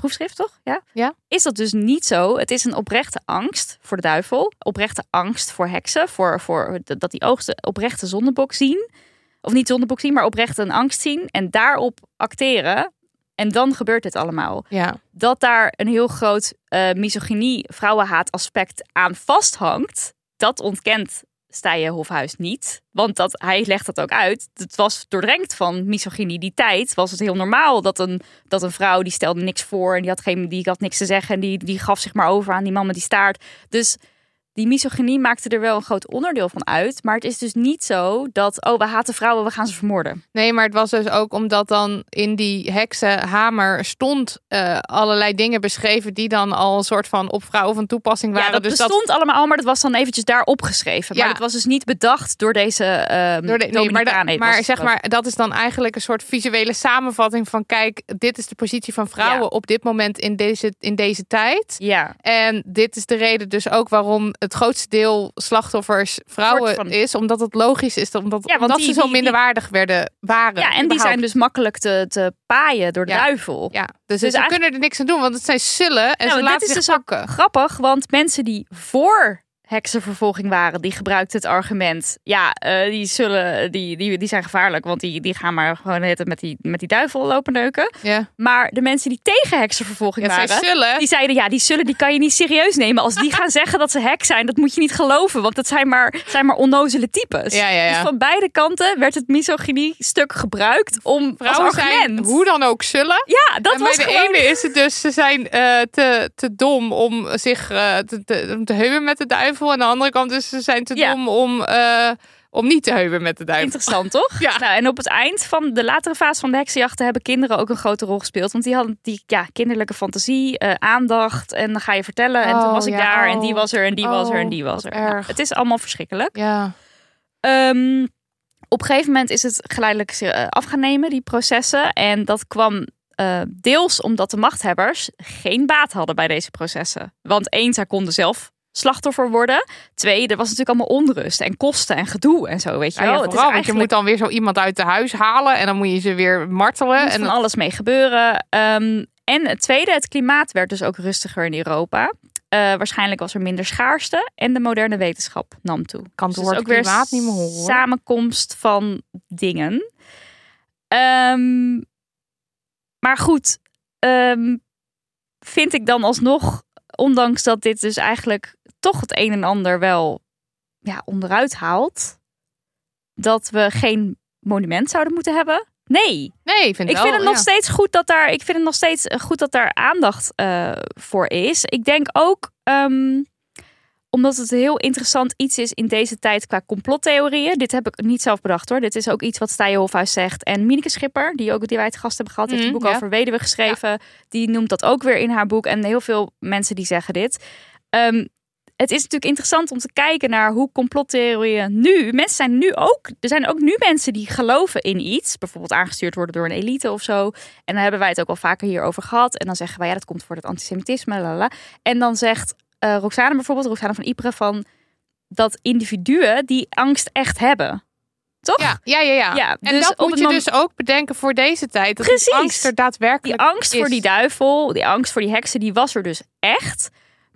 proefschrift toch? Ja? Ja. Is dat dus niet zo? Het is een oprechte angst voor de duivel, oprechte angst voor heksen, voor, voor dat die oogsten oprechte zondebok zien. Of niet zondebok zien, maar oprecht een angst zien en daarop acteren. En dan gebeurt dit allemaal. Ja. Dat daar een heel groot eh misogynie, vrouwenhaat aspect aan vasthangt, dat ontkent Stijen Hofhuis niet. Want dat, hij legt dat ook uit. Het was doordrenkt van misogynie. Die tijd was het heel normaal dat een, dat een vrouw die stelde niks voor en die had, geen, die had niks te zeggen en die, die gaf zich maar over aan die man met die staart. Dus die misogynie maakte er wel een groot onderdeel van uit. Maar het is dus niet zo dat, oh, we haten vrouwen, we gaan ze vermoorden. Nee, maar het was dus ook omdat dan in die heksenhamer stond eh, allerlei dingen beschreven die dan al een soort van op vrouwen van toepassing waren. ja, dat dus bestond allemaal, maar dat was dan eventjes daar opgeschreven. Ja. Maar dat was dus niet bedacht door deze ehm Door de, nee, maar, da-. Het maar zeg maar, dat is dan eigenlijk een soort visuele samenvatting van: kijk, dit is de positie van vrouwen Ja. op dit moment in deze, in deze tijd. Ja, En dit is de reden dus ook waarom het grootste deel slachtoffers vrouwen van- is, omdat het logisch is, omdat, Ja, omdat die- ze zo die- die- minderwaardig werden, waren. Ja, en die zijn dus makkelijk te, te paaien door de Ja. duivel. Ja, dus, Dus ze eigenlijk- kunnen er niks aan doen, want het zijn sullen en Nou, ze dit laten is zich dus ook pakken. grappig, want mensen die voor heksenvervolging waren, die gebruikten het argument. Ja, eh, die, zullen, die, die, die zijn gevaarlijk, want die, die gaan maar gewoon de met die, met die duivel lopen neuken. Ja, Maar de mensen die tegen heksenvervolging ja waren, die zeiden ja, die zullen, die kan je niet serieus nemen. Als die gaan zeggen dat ze hek zijn, dat moet je niet geloven, want dat zijn maar, zijn maar onnozele types. Ja, ja, ja. Dus van beide kanten werd het misogynie stuk gebruikt om Vrouwen als zijn argument. hoe dan ook zullen. Ja, dat en bij was de gewoon... ene is het dus, ze zijn eh, te, te dom om zich eh, te, te, om te heuwen met de duivel. Aan de andere kant is ze zijn te Ja. dom om, eh, om niet te heuwen met de duivel. Interessant, toch? Ja. Nou, en op het eind van de latere fase van de heksenjachten hebben kinderen ook een grote rol gespeeld. Want die hadden die ja, kinderlijke fantasie, eh, aandacht. En dan ga je vertellen. En toen Oh, was ik ja, daar. En die was er. En die was er. En Oh, die was er. Nou, het is allemaal verschrikkelijk. Ja. Ehm, op een gegeven moment is het geleidelijk eh, af gaan nemen, die processen. En dat kwam deels omdat de machthebbers geen baat hadden bij deze processen. Want één, zij konden zelf slachtoffer worden. Twee, er was natuurlijk allemaal onrust en kosten en gedoe en zo, weet je wel. ja, Het is vooral, want je eigenlijk- moet dan weer zo iemand uit de huis halen en dan moet je ze weer martelen. En alles mee gebeuren. Ehm, en het tweede, het klimaat werd dus ook rustiger in Europa. Eh, waarschijnlijk was er minder schaarste en de moderne wetenschap nam toe. kan Dus het het is woord ook weer klimaat niet meer horen. samenkomst van dingen. Ehm, maar goed, ehm, vind ik dan alsnog, ondanks dat dit dus eigenlijk toch het een en ander wel ja, onderuit haalt, dat we geen monument zouden moeten hebben? Nee, Nee, vind ik wel, vind het nog ja. steeds goed dat daar. Ik vind het nog steeds eh, goed dat daar aandacht eh, voor is. Ik denk ook. ehm, omdat het een heel interessant iets is in deze tijd qua complottheorieën. Dit heb ik niet zelf bedacht hoor. Dit is ook iets wat Stije Hofhuis zegt. En Mieneke Schipper, die, ook, die wij te gast hebben gehad, heeft een Mhm, boek ja. over weduwe geschreven. Die noemt dat ook weer in haar boek. En heel veel mensen die zeggen dit. Ehm, het is natuurlijk interessant om te kijken naar hoe complottheorieën nu. Mensen zijn nu ook. Er zijn ook nu mensen die geloven in iets. Bijvoorbeeld aangestuurd worden door een elite of zo. En dan hebben wij het ook al vaker hierover gehad. En dan zeggen wij ja, dat komt voor het antisemitisme. Lala. En dan zegt eh Roxane bijvoorbeeld, Roxane van Ypres, van dat individuen die angst echt hebben. Toch? Ja, ja, ja. ja. Ja, en dus dat moet je dus ook bedenken voor deze tijd. Dat Precies. die angst er Die daadwerkelijk angst voor die duivel, die angst voor die heksen, die was er dus echt.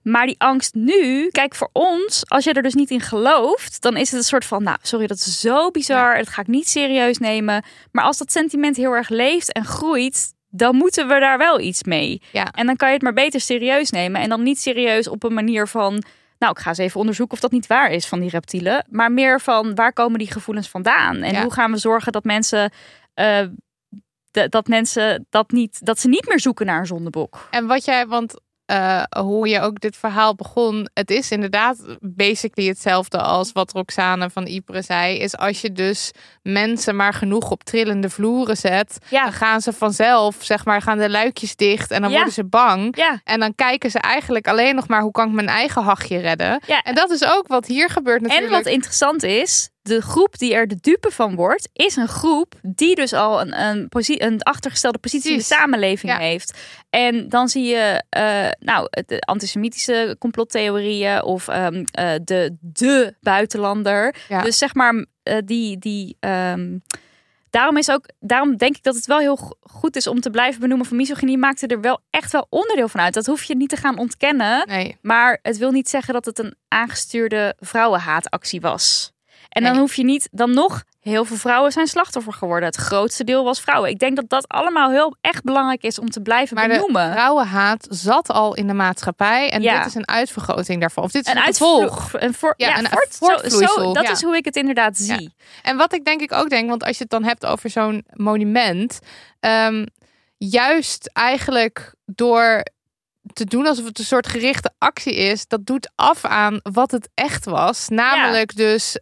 Maar die angst nu, kijk voor ons, als je er dus niet in gelooft, dan is het een soort van, nou, sorry, dat is zo bizar, dat ga ik niet serieus nemen. Maar als dat sentiment heel erg leeft en groeit, dan moeten we daar wel iets mee. Ja. En dan kan je het maar beter serieus nemen en dan niet serieus op een manier van, nou, ik ga eens even onderzoeken of dat niet waar is van die reptielen, maar meer van waar komen die gevoelens vandaan en Ja. hoe gaan we zorgen dat mensen eh, dat mensen dat niet, dat ze niet meer zoeken naar een zondebok. En wat jij, want eh, hoe je ook dit verhaal begon, het is inderdaad basically hetzelfde als wat Roxane van Ypres zei. Is als je dus mensen maar genoeg op trillende vloeren zet, Ja. dan gaan ze vanzelf, zeg maar, gaan de luikjes dicht en dan Ja. worden ze bang. Ja, En dan kijken ze eigenlijk alleen nog maar hoe kan ik mijn eigen hachje redden. En dat is ook wat hier gebeurt natuurlijk. en wat interessant is, de groep die er de dupe van wordt, is een groep die dus al een, een, een achtergestelde positie in de samenleving Ja. heeft. En dan zie je, eh, nou, de antisemitische complottheorieën of ehm, eh, de, de buitenlander. Ja. Dus zeg maar, eh, die, die ehm, daarom is ook, daarom denk ik dat het wel heel go- goed is om te blijven benoemen van misogynie maakte er wel echt wel onderdeel van uit. Dat hoef je niet te gaan ontkennen. Nee. Maar het wil niet zeggen dat het een aangestuurde vrouwenhaatactie was. En dan Nee. hoef je niet, dan nog, heel veel vrouwen zijn slachtoffer geworden. Het grootste deel was vrouwen. Ik denk dat dat allemaal heel echt belangrijk is om te blijven Maar de benoemen. vrouwenhaat zat al in de maatschappij. En Ja. dit is een uitvergroting daarvan. Of dit is een, uitvloeg, een voor, Ja, ja, een voort- zo- dat ja. is hoe ik het inderdaad zie. En wat ik denk ik ook denk, want als je het dan hebt over zo'n monument, ehm, juist eigenlijk door te doen alsof het een soort gerichte actie is, dat doet af aan wat het echt was. Namelijk dus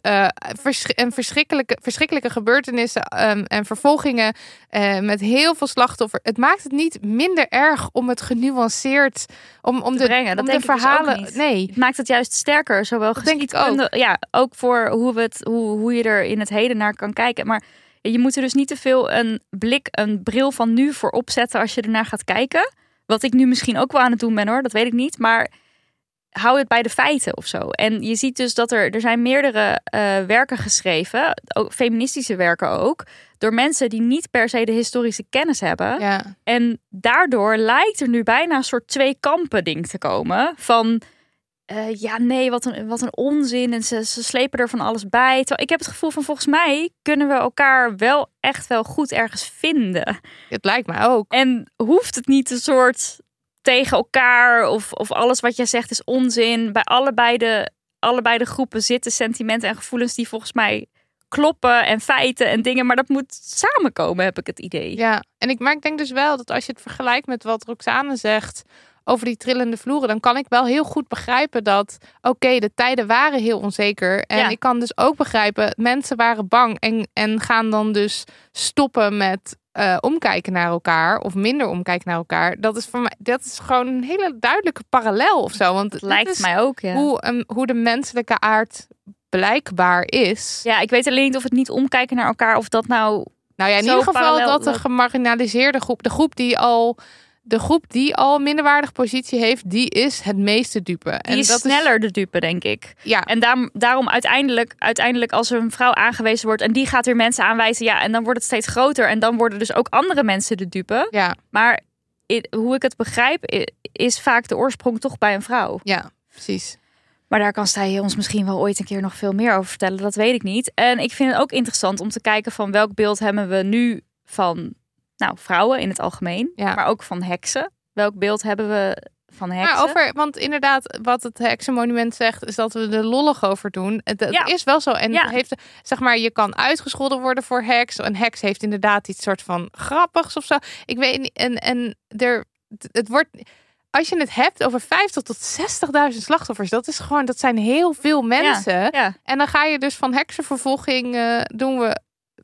vers- een verschrikkelijke, verschrikkelijke gebeurtenissen ehm, en vervolgingen eh, met heel veel slachtoffers. Het maakt het niet minder erg om het genuanceerd, om, om de, brengen. Dat om de denk ik dus ook verhalen. niet. nee. Het maakt het juist sterker, zowel Dat denk ik geschiedkunde, ja, ook voor hoe, we het, hoe, hoe je er in het heden naar kan kijken. Maar je moet er dus niet te veel een blik, een bril van nu voor opzetten als je ernaar gaat kijken. Wat ik nu misschien ook wel aan het doen ben hoor, dat weet ik niet. Maar hou het bij de feiten of zo. En je ziet dus dat er, er zijn meerdere eh, werken geschreven, ook feministische werken ook, door mensen die niet per se de historische kennis hebben. Ja. En daardoor lijkt er nu bijna een soort twee kampen ding te komen. Van eh, ja, nee, wat een, wat een onzin. En ze, ze slepen er van alles bij. Terwijl ik heb het gevoel van volgens mij kunnen we elkaar wel echt wel goed ergens vinden. Het lijkt mij ook. En hoeft het niet een soort tegen elkaar of, of alles wat jij zegt is onzin. Bij allebei de, allebei de groepen zitten sentimenten en gevoelens die volgens mij kloppen en feiten en dingen. Maar dat moet samenkomen, heb ik het idee. Ja, en ik, maar ik denk dus wel dat als je het vergelijkt met wat Roxane zegt over die trillende vloeren, dan kan ik wel heel goed begrijpen dat, oké, de tijden waren heel onzeker. En Ja. ik kan dus ook begrijpen, mensen waren bang en, en gaan dan dus stoppen met eh, omkijken naar elkaar of minder omkijken naar elkaar. Dat is voor mij, dat is gewoon een hele duidelijke parallel of zo. Want Het lijkt mij ook, ja. hoe, hoe de menselijke aard blijkbaar is. Ja, ik weet alleen niet of het niet omkijken naar elkaar of dat nou... Nou ja, in ieder geval dat de gemarginaliseerde groep, de groep die al, de groep die al een minderwaardige positie heeft, die is het meeste dupe. Die en is dat sneller de dupe, denk ik. ja, En daarom, daarom uiteindelijk, uiteindelijk als er een vrouw aangewezen wordt... en die gaat weer mensen aanwijzen, ja, en dan wordt het steeds groter... en dan worden dus ook andere mensen de dupe. ja, Maar hoe ik het begrijp, is vaak de oorsprong toch bij een vrouw. ja, precies. Maar daar kan Stij ons misschien wel ooit een keer nog veel meer over vertellen. Dat weet ik niet. En ik vind het ook interessant om te kijken van welk beeld hebben we nu van nou, vrouwen in het algemeen. Ja. Maar ook van heksen. Welk beeld hebben we van heksen? Over, want inderdaad, wat het heksenmonument zegt, is dat we er lollig over doen. Het, het Ja. is wel zo. En Ja. het heeft, zeg maar, je kan uitgescholden worden voor heks. Een heks heeft inderdaad iets soort van grappigs of zo. Ik weet niet. En, en er, het wordt. Als je het hebt over 50 tot 60.000 slachtoffers, dat is gewoon, dat zijn heel veel mensen. Ja. En dan ga je dus van heksenvervolging eh, doen we.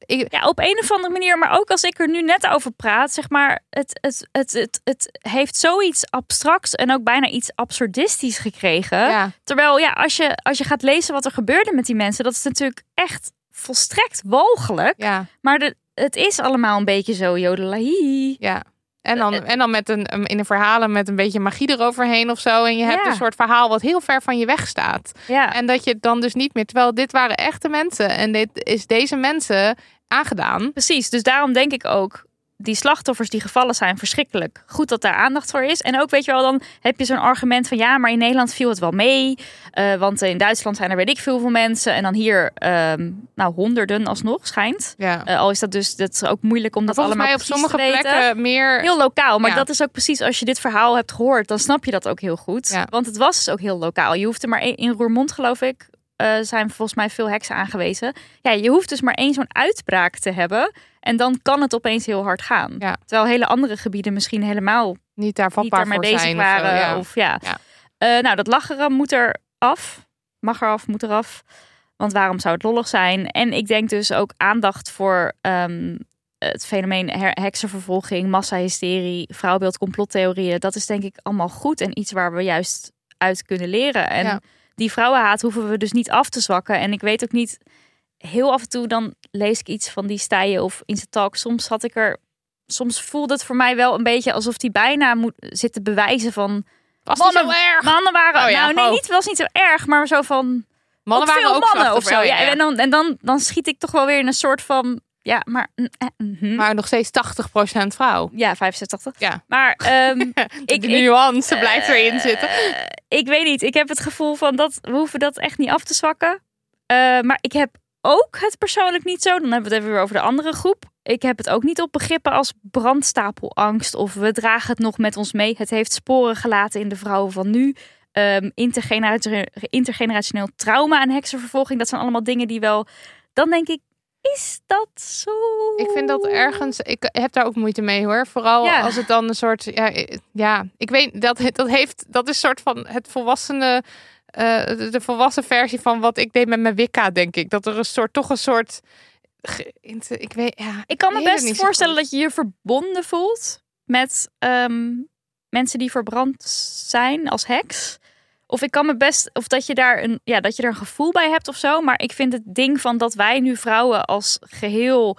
Ik, ja, op een of andere manier. Maar ook als ik er nu net over praat, zeg maar, het, het, het, het, het heeft zoiets abstracts en ook bijna iets absurdistisch gekregen. ja, Terwijl, ja, als je, als je gaat lezen wat er gebeurde met die mensen, dat is natuurlijk echt volstrekt walgelijk. ja, Maar de, het is allemaal een beetje zo jodelahi. ja. En dan, en dan met een, in een verhalen met een beetje magie eroverheen of zo. En je hebt Ja. een soort verhaal wat heel ver van je weg staat. Ja. En dat je dan dus niet meer. Terwijl dit waren echte mensen. En dit is deze mensen aangedaan. Precies, dus daarom denk ik ook, die slachtoffers die gevallen zijn, verschrikkelijk. Goed dat daar aandacht voor is. En ook, weet je wel, dan heb je zo'n argument van ja, maar in Nederland viel het wel mee. Eh, want in Duitsland zijn er weet ik veel veel mensen. En dan hier, ehm, nou, honderden alsnog schijnt. Ja. Eh, al is dat dus dat is ook moeilijk om dat allemaal mij op sommige te weten. plekken meer. Heel lokaal, maar Ja. dat is ook precies als je dit verhaal hebt gehoord, dan snap je dat ook heel goed. Ja. Want het was dus ook heel lokaal. Je hoeft er maar in Roermond, geloof ik, eh, zijn volgens mij veel heksen aangewezen. Ja, je hoeft dus maar één zo'n uitbraak te hebben en dan kan het opeens heel hard gaan. Ja. Terwijl hele andere gebieden misschien helemaal niet daar niet vatbaar daarmee voor bezig zijn. waren. Of zo, ja. Of, ja. Ja. Eh, nou, dat lacheren moet er af. Mag eraf, moet eraf. Want waarom zou het lollig zijn? En ik denk dus ook aandacht voor ehm, het fenomeen heksenvervolging, massahysterie, vrouwbeeld, complottheorieën. Dat is denk ik allemaal goed en iets waar we juist uit kunnen leren. En Ja. Die vrouwenhaat hoeven we dus niet af te zwakken. En ik weet ook niet, heel af en toe dan lees ik iets van die stijen of in zijn talk. Soms had ik er, soms voelde het voor mij wel een beetje alsof die bijna moet zitten bewijzen van Was niet zo Mannen- erg. mannen waren, Oh ja, nou nee, oh. niet was niet zo erg, maar zo van Mannen ook waren veel ook mannen of zo. Oh, ja, En, dan, en dan, dan schiet ik toch wel weer in een soort van, ja, maar mm, eh, mhm. Maar nog steeds 80% vrouw. ja, 65. Ja. Maar ehm, Ik, de ik, nuance blijft erin zitten. eh, ik weet niet. Ik heb het gevoel van dat we hoeven dat echt niet af te zwakken. Eh, maar ik heb ook het persoonlijk niet zo. Dan hebben we het even weer over de andere groep. Ik heb het ook niet op begrippen als brandstapelangst of we dragen het nog met ons mee. Het heeft sporen gelaten in de vrouwen van nu. Intergenera- intergenerationeel trauma en heksenvervolging. Dat zijn allemaal dingen die wel. Dan denk ik, is dat zo? Ik vind dat ergens, ik heb daar ook moeite mee hoor. Vooral Ja. als het dan een soort, ja, ja ik weet dat dat heeft, dat is een soort van het volwassene, eh, de volwassen versie van wat ik deed met mijn Wicca, denk ik. Dat er een soort, toch een soort, ik weet, ja, Ik kan me best voorstellen dat je je verbonden voelt met ehm, mensen die verbrand zijn als heks. Of ik kan me best, of dat je daar een, ja, dat je er een gevoel bij hebt of zo. Maar ik vind het ding van dat wij nu vrouwen als geheel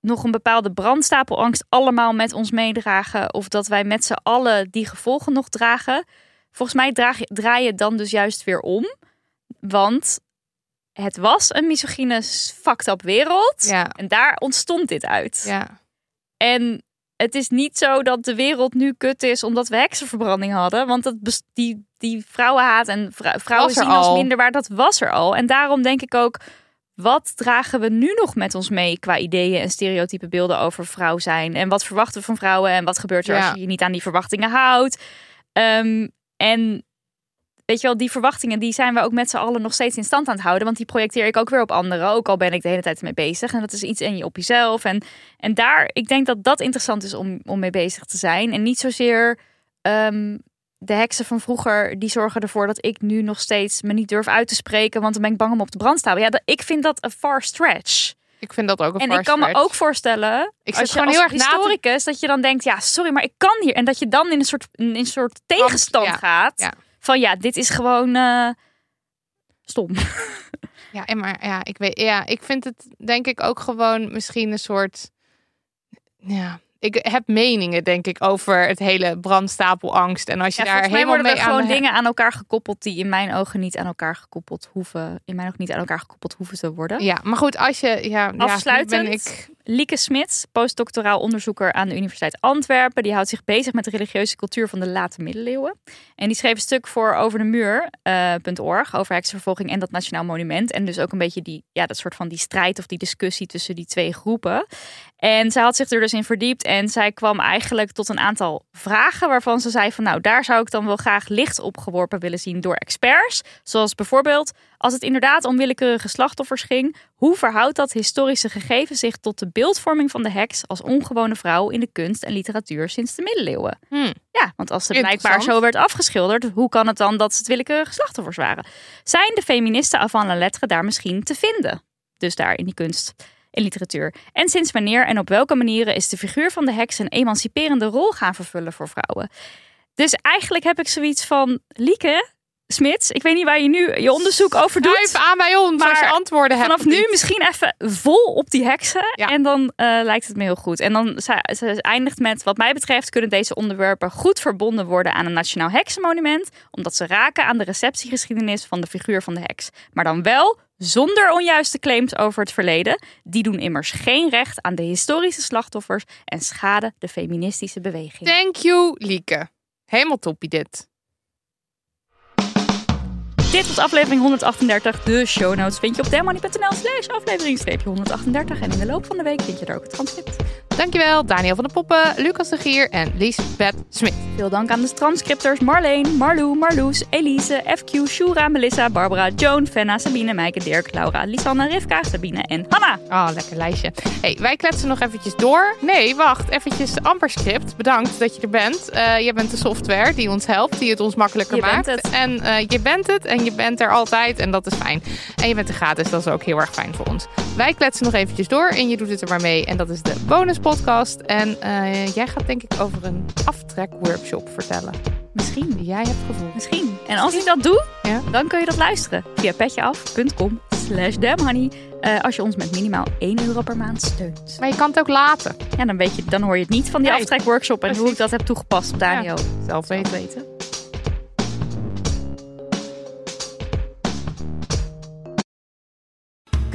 nog een bepaalde brandstapelangst allemaal met ons meedragen. Of dat wij met z'n allen die gevolgen nog dragen. volgens mij draag draai je dan dus juist weer om. Want het was een misogyne, fucked up wereld. Ja. En daar ontstond dit uit. Ja. En het is niet zo dat de wereld nu kut is omdat we heksenverbranding hadden. Want dat die, die vrouwenhaat en vrou- vrouwen zien als al. minder waar, dat was er al. En daarom denk ik ook, wat dragen we nu nog met ons mee qua ideeën en stereotype beelden over vrouw zijn? En wat verwachten we van vrouwen? En wat gebeurt er Ja. als je je niet aan die verwachtingen houdt? Ehm, en weet je wel, die verwachtingen die zijn we ook met z'n allen nog steeds in stand aan het houden. Want die projecteer ik ook weer op anderen. Ook al ben ik de hele tijd ermee bezig. En dat is iets in je op jezelf. En, en daar, ik denk dat dat interessant is om, om mee bezig te zijn. En niet zozeer ehm, de heksen van vroeger, die zorgen ervoor dat ik nu nog steeds me niet durf uit te spreken. Want dan ben ik bang om op de brand te staan. Ja, dat, ik vind dat een far stretch. Ik vind dat ook een En ik kan me ook voorstellen, Ik als je gewoon als heel erg te- historicus, dat je dan denkt, ja, sorry, maar ik kan hier. En dat je dan in een soort, in een soort tegenstand ja, gaat. ja. Van ja, dit is gewoon eh, stom. Ja, en maar ja, ik weet, ja, ik vind het denk ik ook gewoon misschien een soort, ja, ik heb meningen denk ik over het hele brandstapelangst en als je Ja, daar helemaal worden mee aan gewoon dingen aan elkaar gekoppeld die in mijn ogen niet aan elkaar gekoppeld hoeven. In mijn ogen niet aan elkaar gekoppeld hoeven te worden. Ja, maar goed, als je, ja, Afsluitend. ben ik, Lieke Smits, postdoctoraal onderzoeker aan de Universiteit Antwerpen. Die houdt zich bezig met de religieuze cultuur van de late middeleeuwen. En die schreef een stuk voor over de muur.org over heksenvervolging en dat Nationaal Monument. En dus ook een beetje die, ja, dat soort van die strijd of die discussie tussen die twee groepen. En zij had zich er dus in verdiept en zij kwam eigenlijk tot een aantal vragen waarvan ze zei van nou, daar zou ik dan wel graag licht op geworpen willen zien door experts. Zoals bijvoorbeeld als het inderdaad om willekeurige slachtoffers ging, hoe verhoudt dat historische gegeven zich tot de beeldvorming van de heks als ongewone vrouw in de kunst en literatuur sinds de middeleeuwen? Hmm. Ja, want als het blijkbaar zo werd afgeschilderd, hoe kan het dan dat het willekeurige slachtoffers waren? Zijn de feministen avant la lettre daar misschien te vinden? Dus daar in die kunst en literatuur. En sinds wanneer en op welke manieren is de figuur van de heks een emanciperende rol gaan vervullen voor vrouwen? Dus eigenlijk heb ik zoiets van, Lieke, Smits, ik weet niet waar je nu je onderzoek over doet. Schuif aan bij ons als je Maar antwoorden hebt. Vanaf nu misschien even vol op die heksen. Ja. En dan eh, lijkt het me heel goed. En dan ze, ze eindigt met: Wat mij betreft kunnen deze onderwerpen goed verbonden worden aan een nationaal heksenmonument. Omdat ze raken aan de receptiegeschiedenis van de figuur van de heks. Maar dan wel zonder onjuiste claims over het verleden. Die doen immers geen recht aan de historische slachtoffers en schaden de feministische beweging. Thank you, Lieke. Helemaal toppie dit. Dit was aflevering 138. De show notes vind je op demoney.nl slash aflevering 138. En in de loop van de week vind je er ook het transcript. Dankjewel, Daniel van de Poppen, Lucas de Gier en Liesbeth Smit. Veel dank aan de transcripters Marleen, Marlou, Marloes, Elise, FQ, Shura, Melissa, Barbara, Joan, Fenna, Sabine, Meike, Dirk, Laura, Lisanne, Rivka, Sabine en Hanna. Oh, lekker lijstje. Hey, wij kletsen nog eventjes door. Nee, wacht. Eventjes Amperscript. Bedankt dat je er bent. Eh je bent de software die ons helpt, die het ons makkelijker Je bent maakt. het. En eh, je bent het en je bent er altijd en dat is fijn. En je bent er gratis, dat is ook heel erg fijn voor ons. Wij kletsen nog eventjes door en je doet het er maar mee. En dat is de bonus podcast. En eh, jij gaat denk ik over een aftrek-workshop vertellen. Misschien, Die jij hebt gevoeld. misschien. En als ik dat doe, Ja. dan kun je dat luisteren via petjeaf.com slash damhoney. eh, als je ons met minimaal 1 euro per maand steunt. Maar je kan het ook laten. Ja, dan, weet je, dan hoor je het niet van die Nee, aftrekworkshop en hoe ik dat heb toegepast op Daniel. Zelf weten. weten.